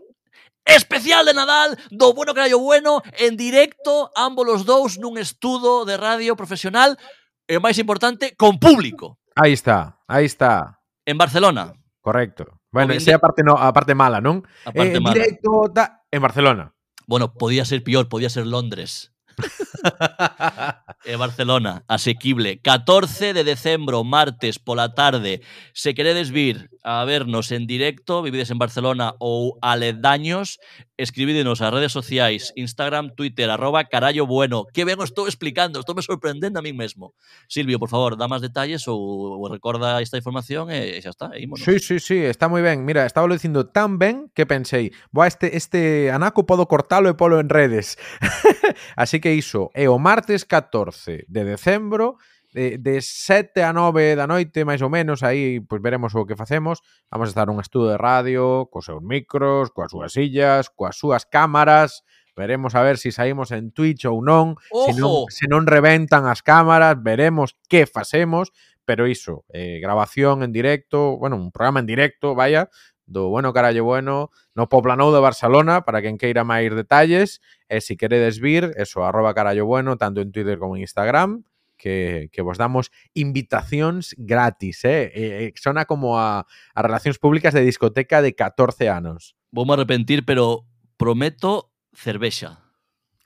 especial de Nadal do Bueno Crayo Bueno en directo ambos os dous nun estudo de radio profesional e máis importante, con público. Aí está, aí está. En Barcelona. Correcto. Bueno, ese a parte, no, a parte mala, non? A parte eh, mala. Directo, ta, en Barcelona. Bueno, podía ser pior, podía ser Londres. E Barcelona, asequible. 14 de decembro, martes, pola tarde. Se queredes vir a vernos en directo, vivides en Barcelona ou aledaños, escribídenos as redes sociais, Instagram, Twitter, arroba carallo bueno. Que ben estou explicando, estou me sorprendendo a mí mesmo. Silvio, por favor, dá máis detalles ou, ou recorda esta información e, e xa está, e ímonos. Sí, sí, sí, está moi ben. Mira, estaba lo dicindo tan ben que pensei, boa, este, este anaco podo cortalo e polo en redes. Así que iso, é o martes 14 de decembro, de, de 7 a 9 da noite, máis ou menos, aí pois veremos o que facemos. Vamos a estar un estudo de radio, cos seus micros, coas súas sillas, coas súas cámaras. Veremos a ver se si saímos en Twitch ou non, se non, se non reventan as cámaras, veremos que facemos, pero iso, eh, grabación en directo, bueno, un programa en directo, vaya, do Bueno Carallo Bueno no Poplanou de Barcelona, para quen queira máis detalles, e se queredes vir, eso, arroba carallo bueno, tanto en Twitter como en Instagram, que, que vos damos invitacións gratis, eh? eh, eh sona como a, a relacións públicas de discoteca de 14 anos. Vou me arrepentir, pero prometo cervexa.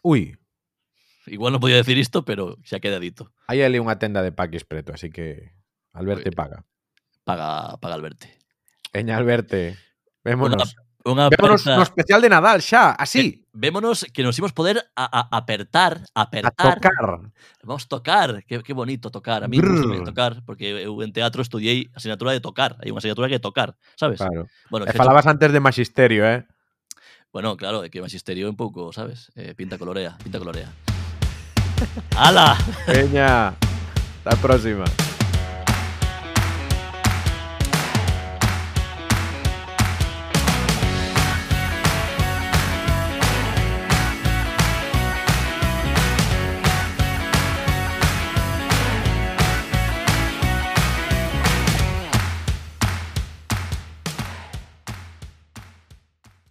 Ui, Igual non podía decir isto, pero xa queda dito. hai ali unha tenda de paquis preto, así que Alberte Muy paga. Paga, paga Alberte. Veña, Alberte, vémonos. Unha Vémonos aperta- no especial de Nadal xa, así, Vémonos que nos imos poder a, a, apertar, a apertar. tocar. Vamos tocar, que, que bonito tocar. A mí gusta tocar, porque eu en teatro estudiei asignatura de tocar. Hai unha asignatura que tocar, sabes? Claro. Bueno, E falabas antes de magisterio, eh? bueno, claro, que magisterio é un pouco, sabes? Eh, pinta colorea, pinta colorea. ¡Hala! Veña, hasta a próxima.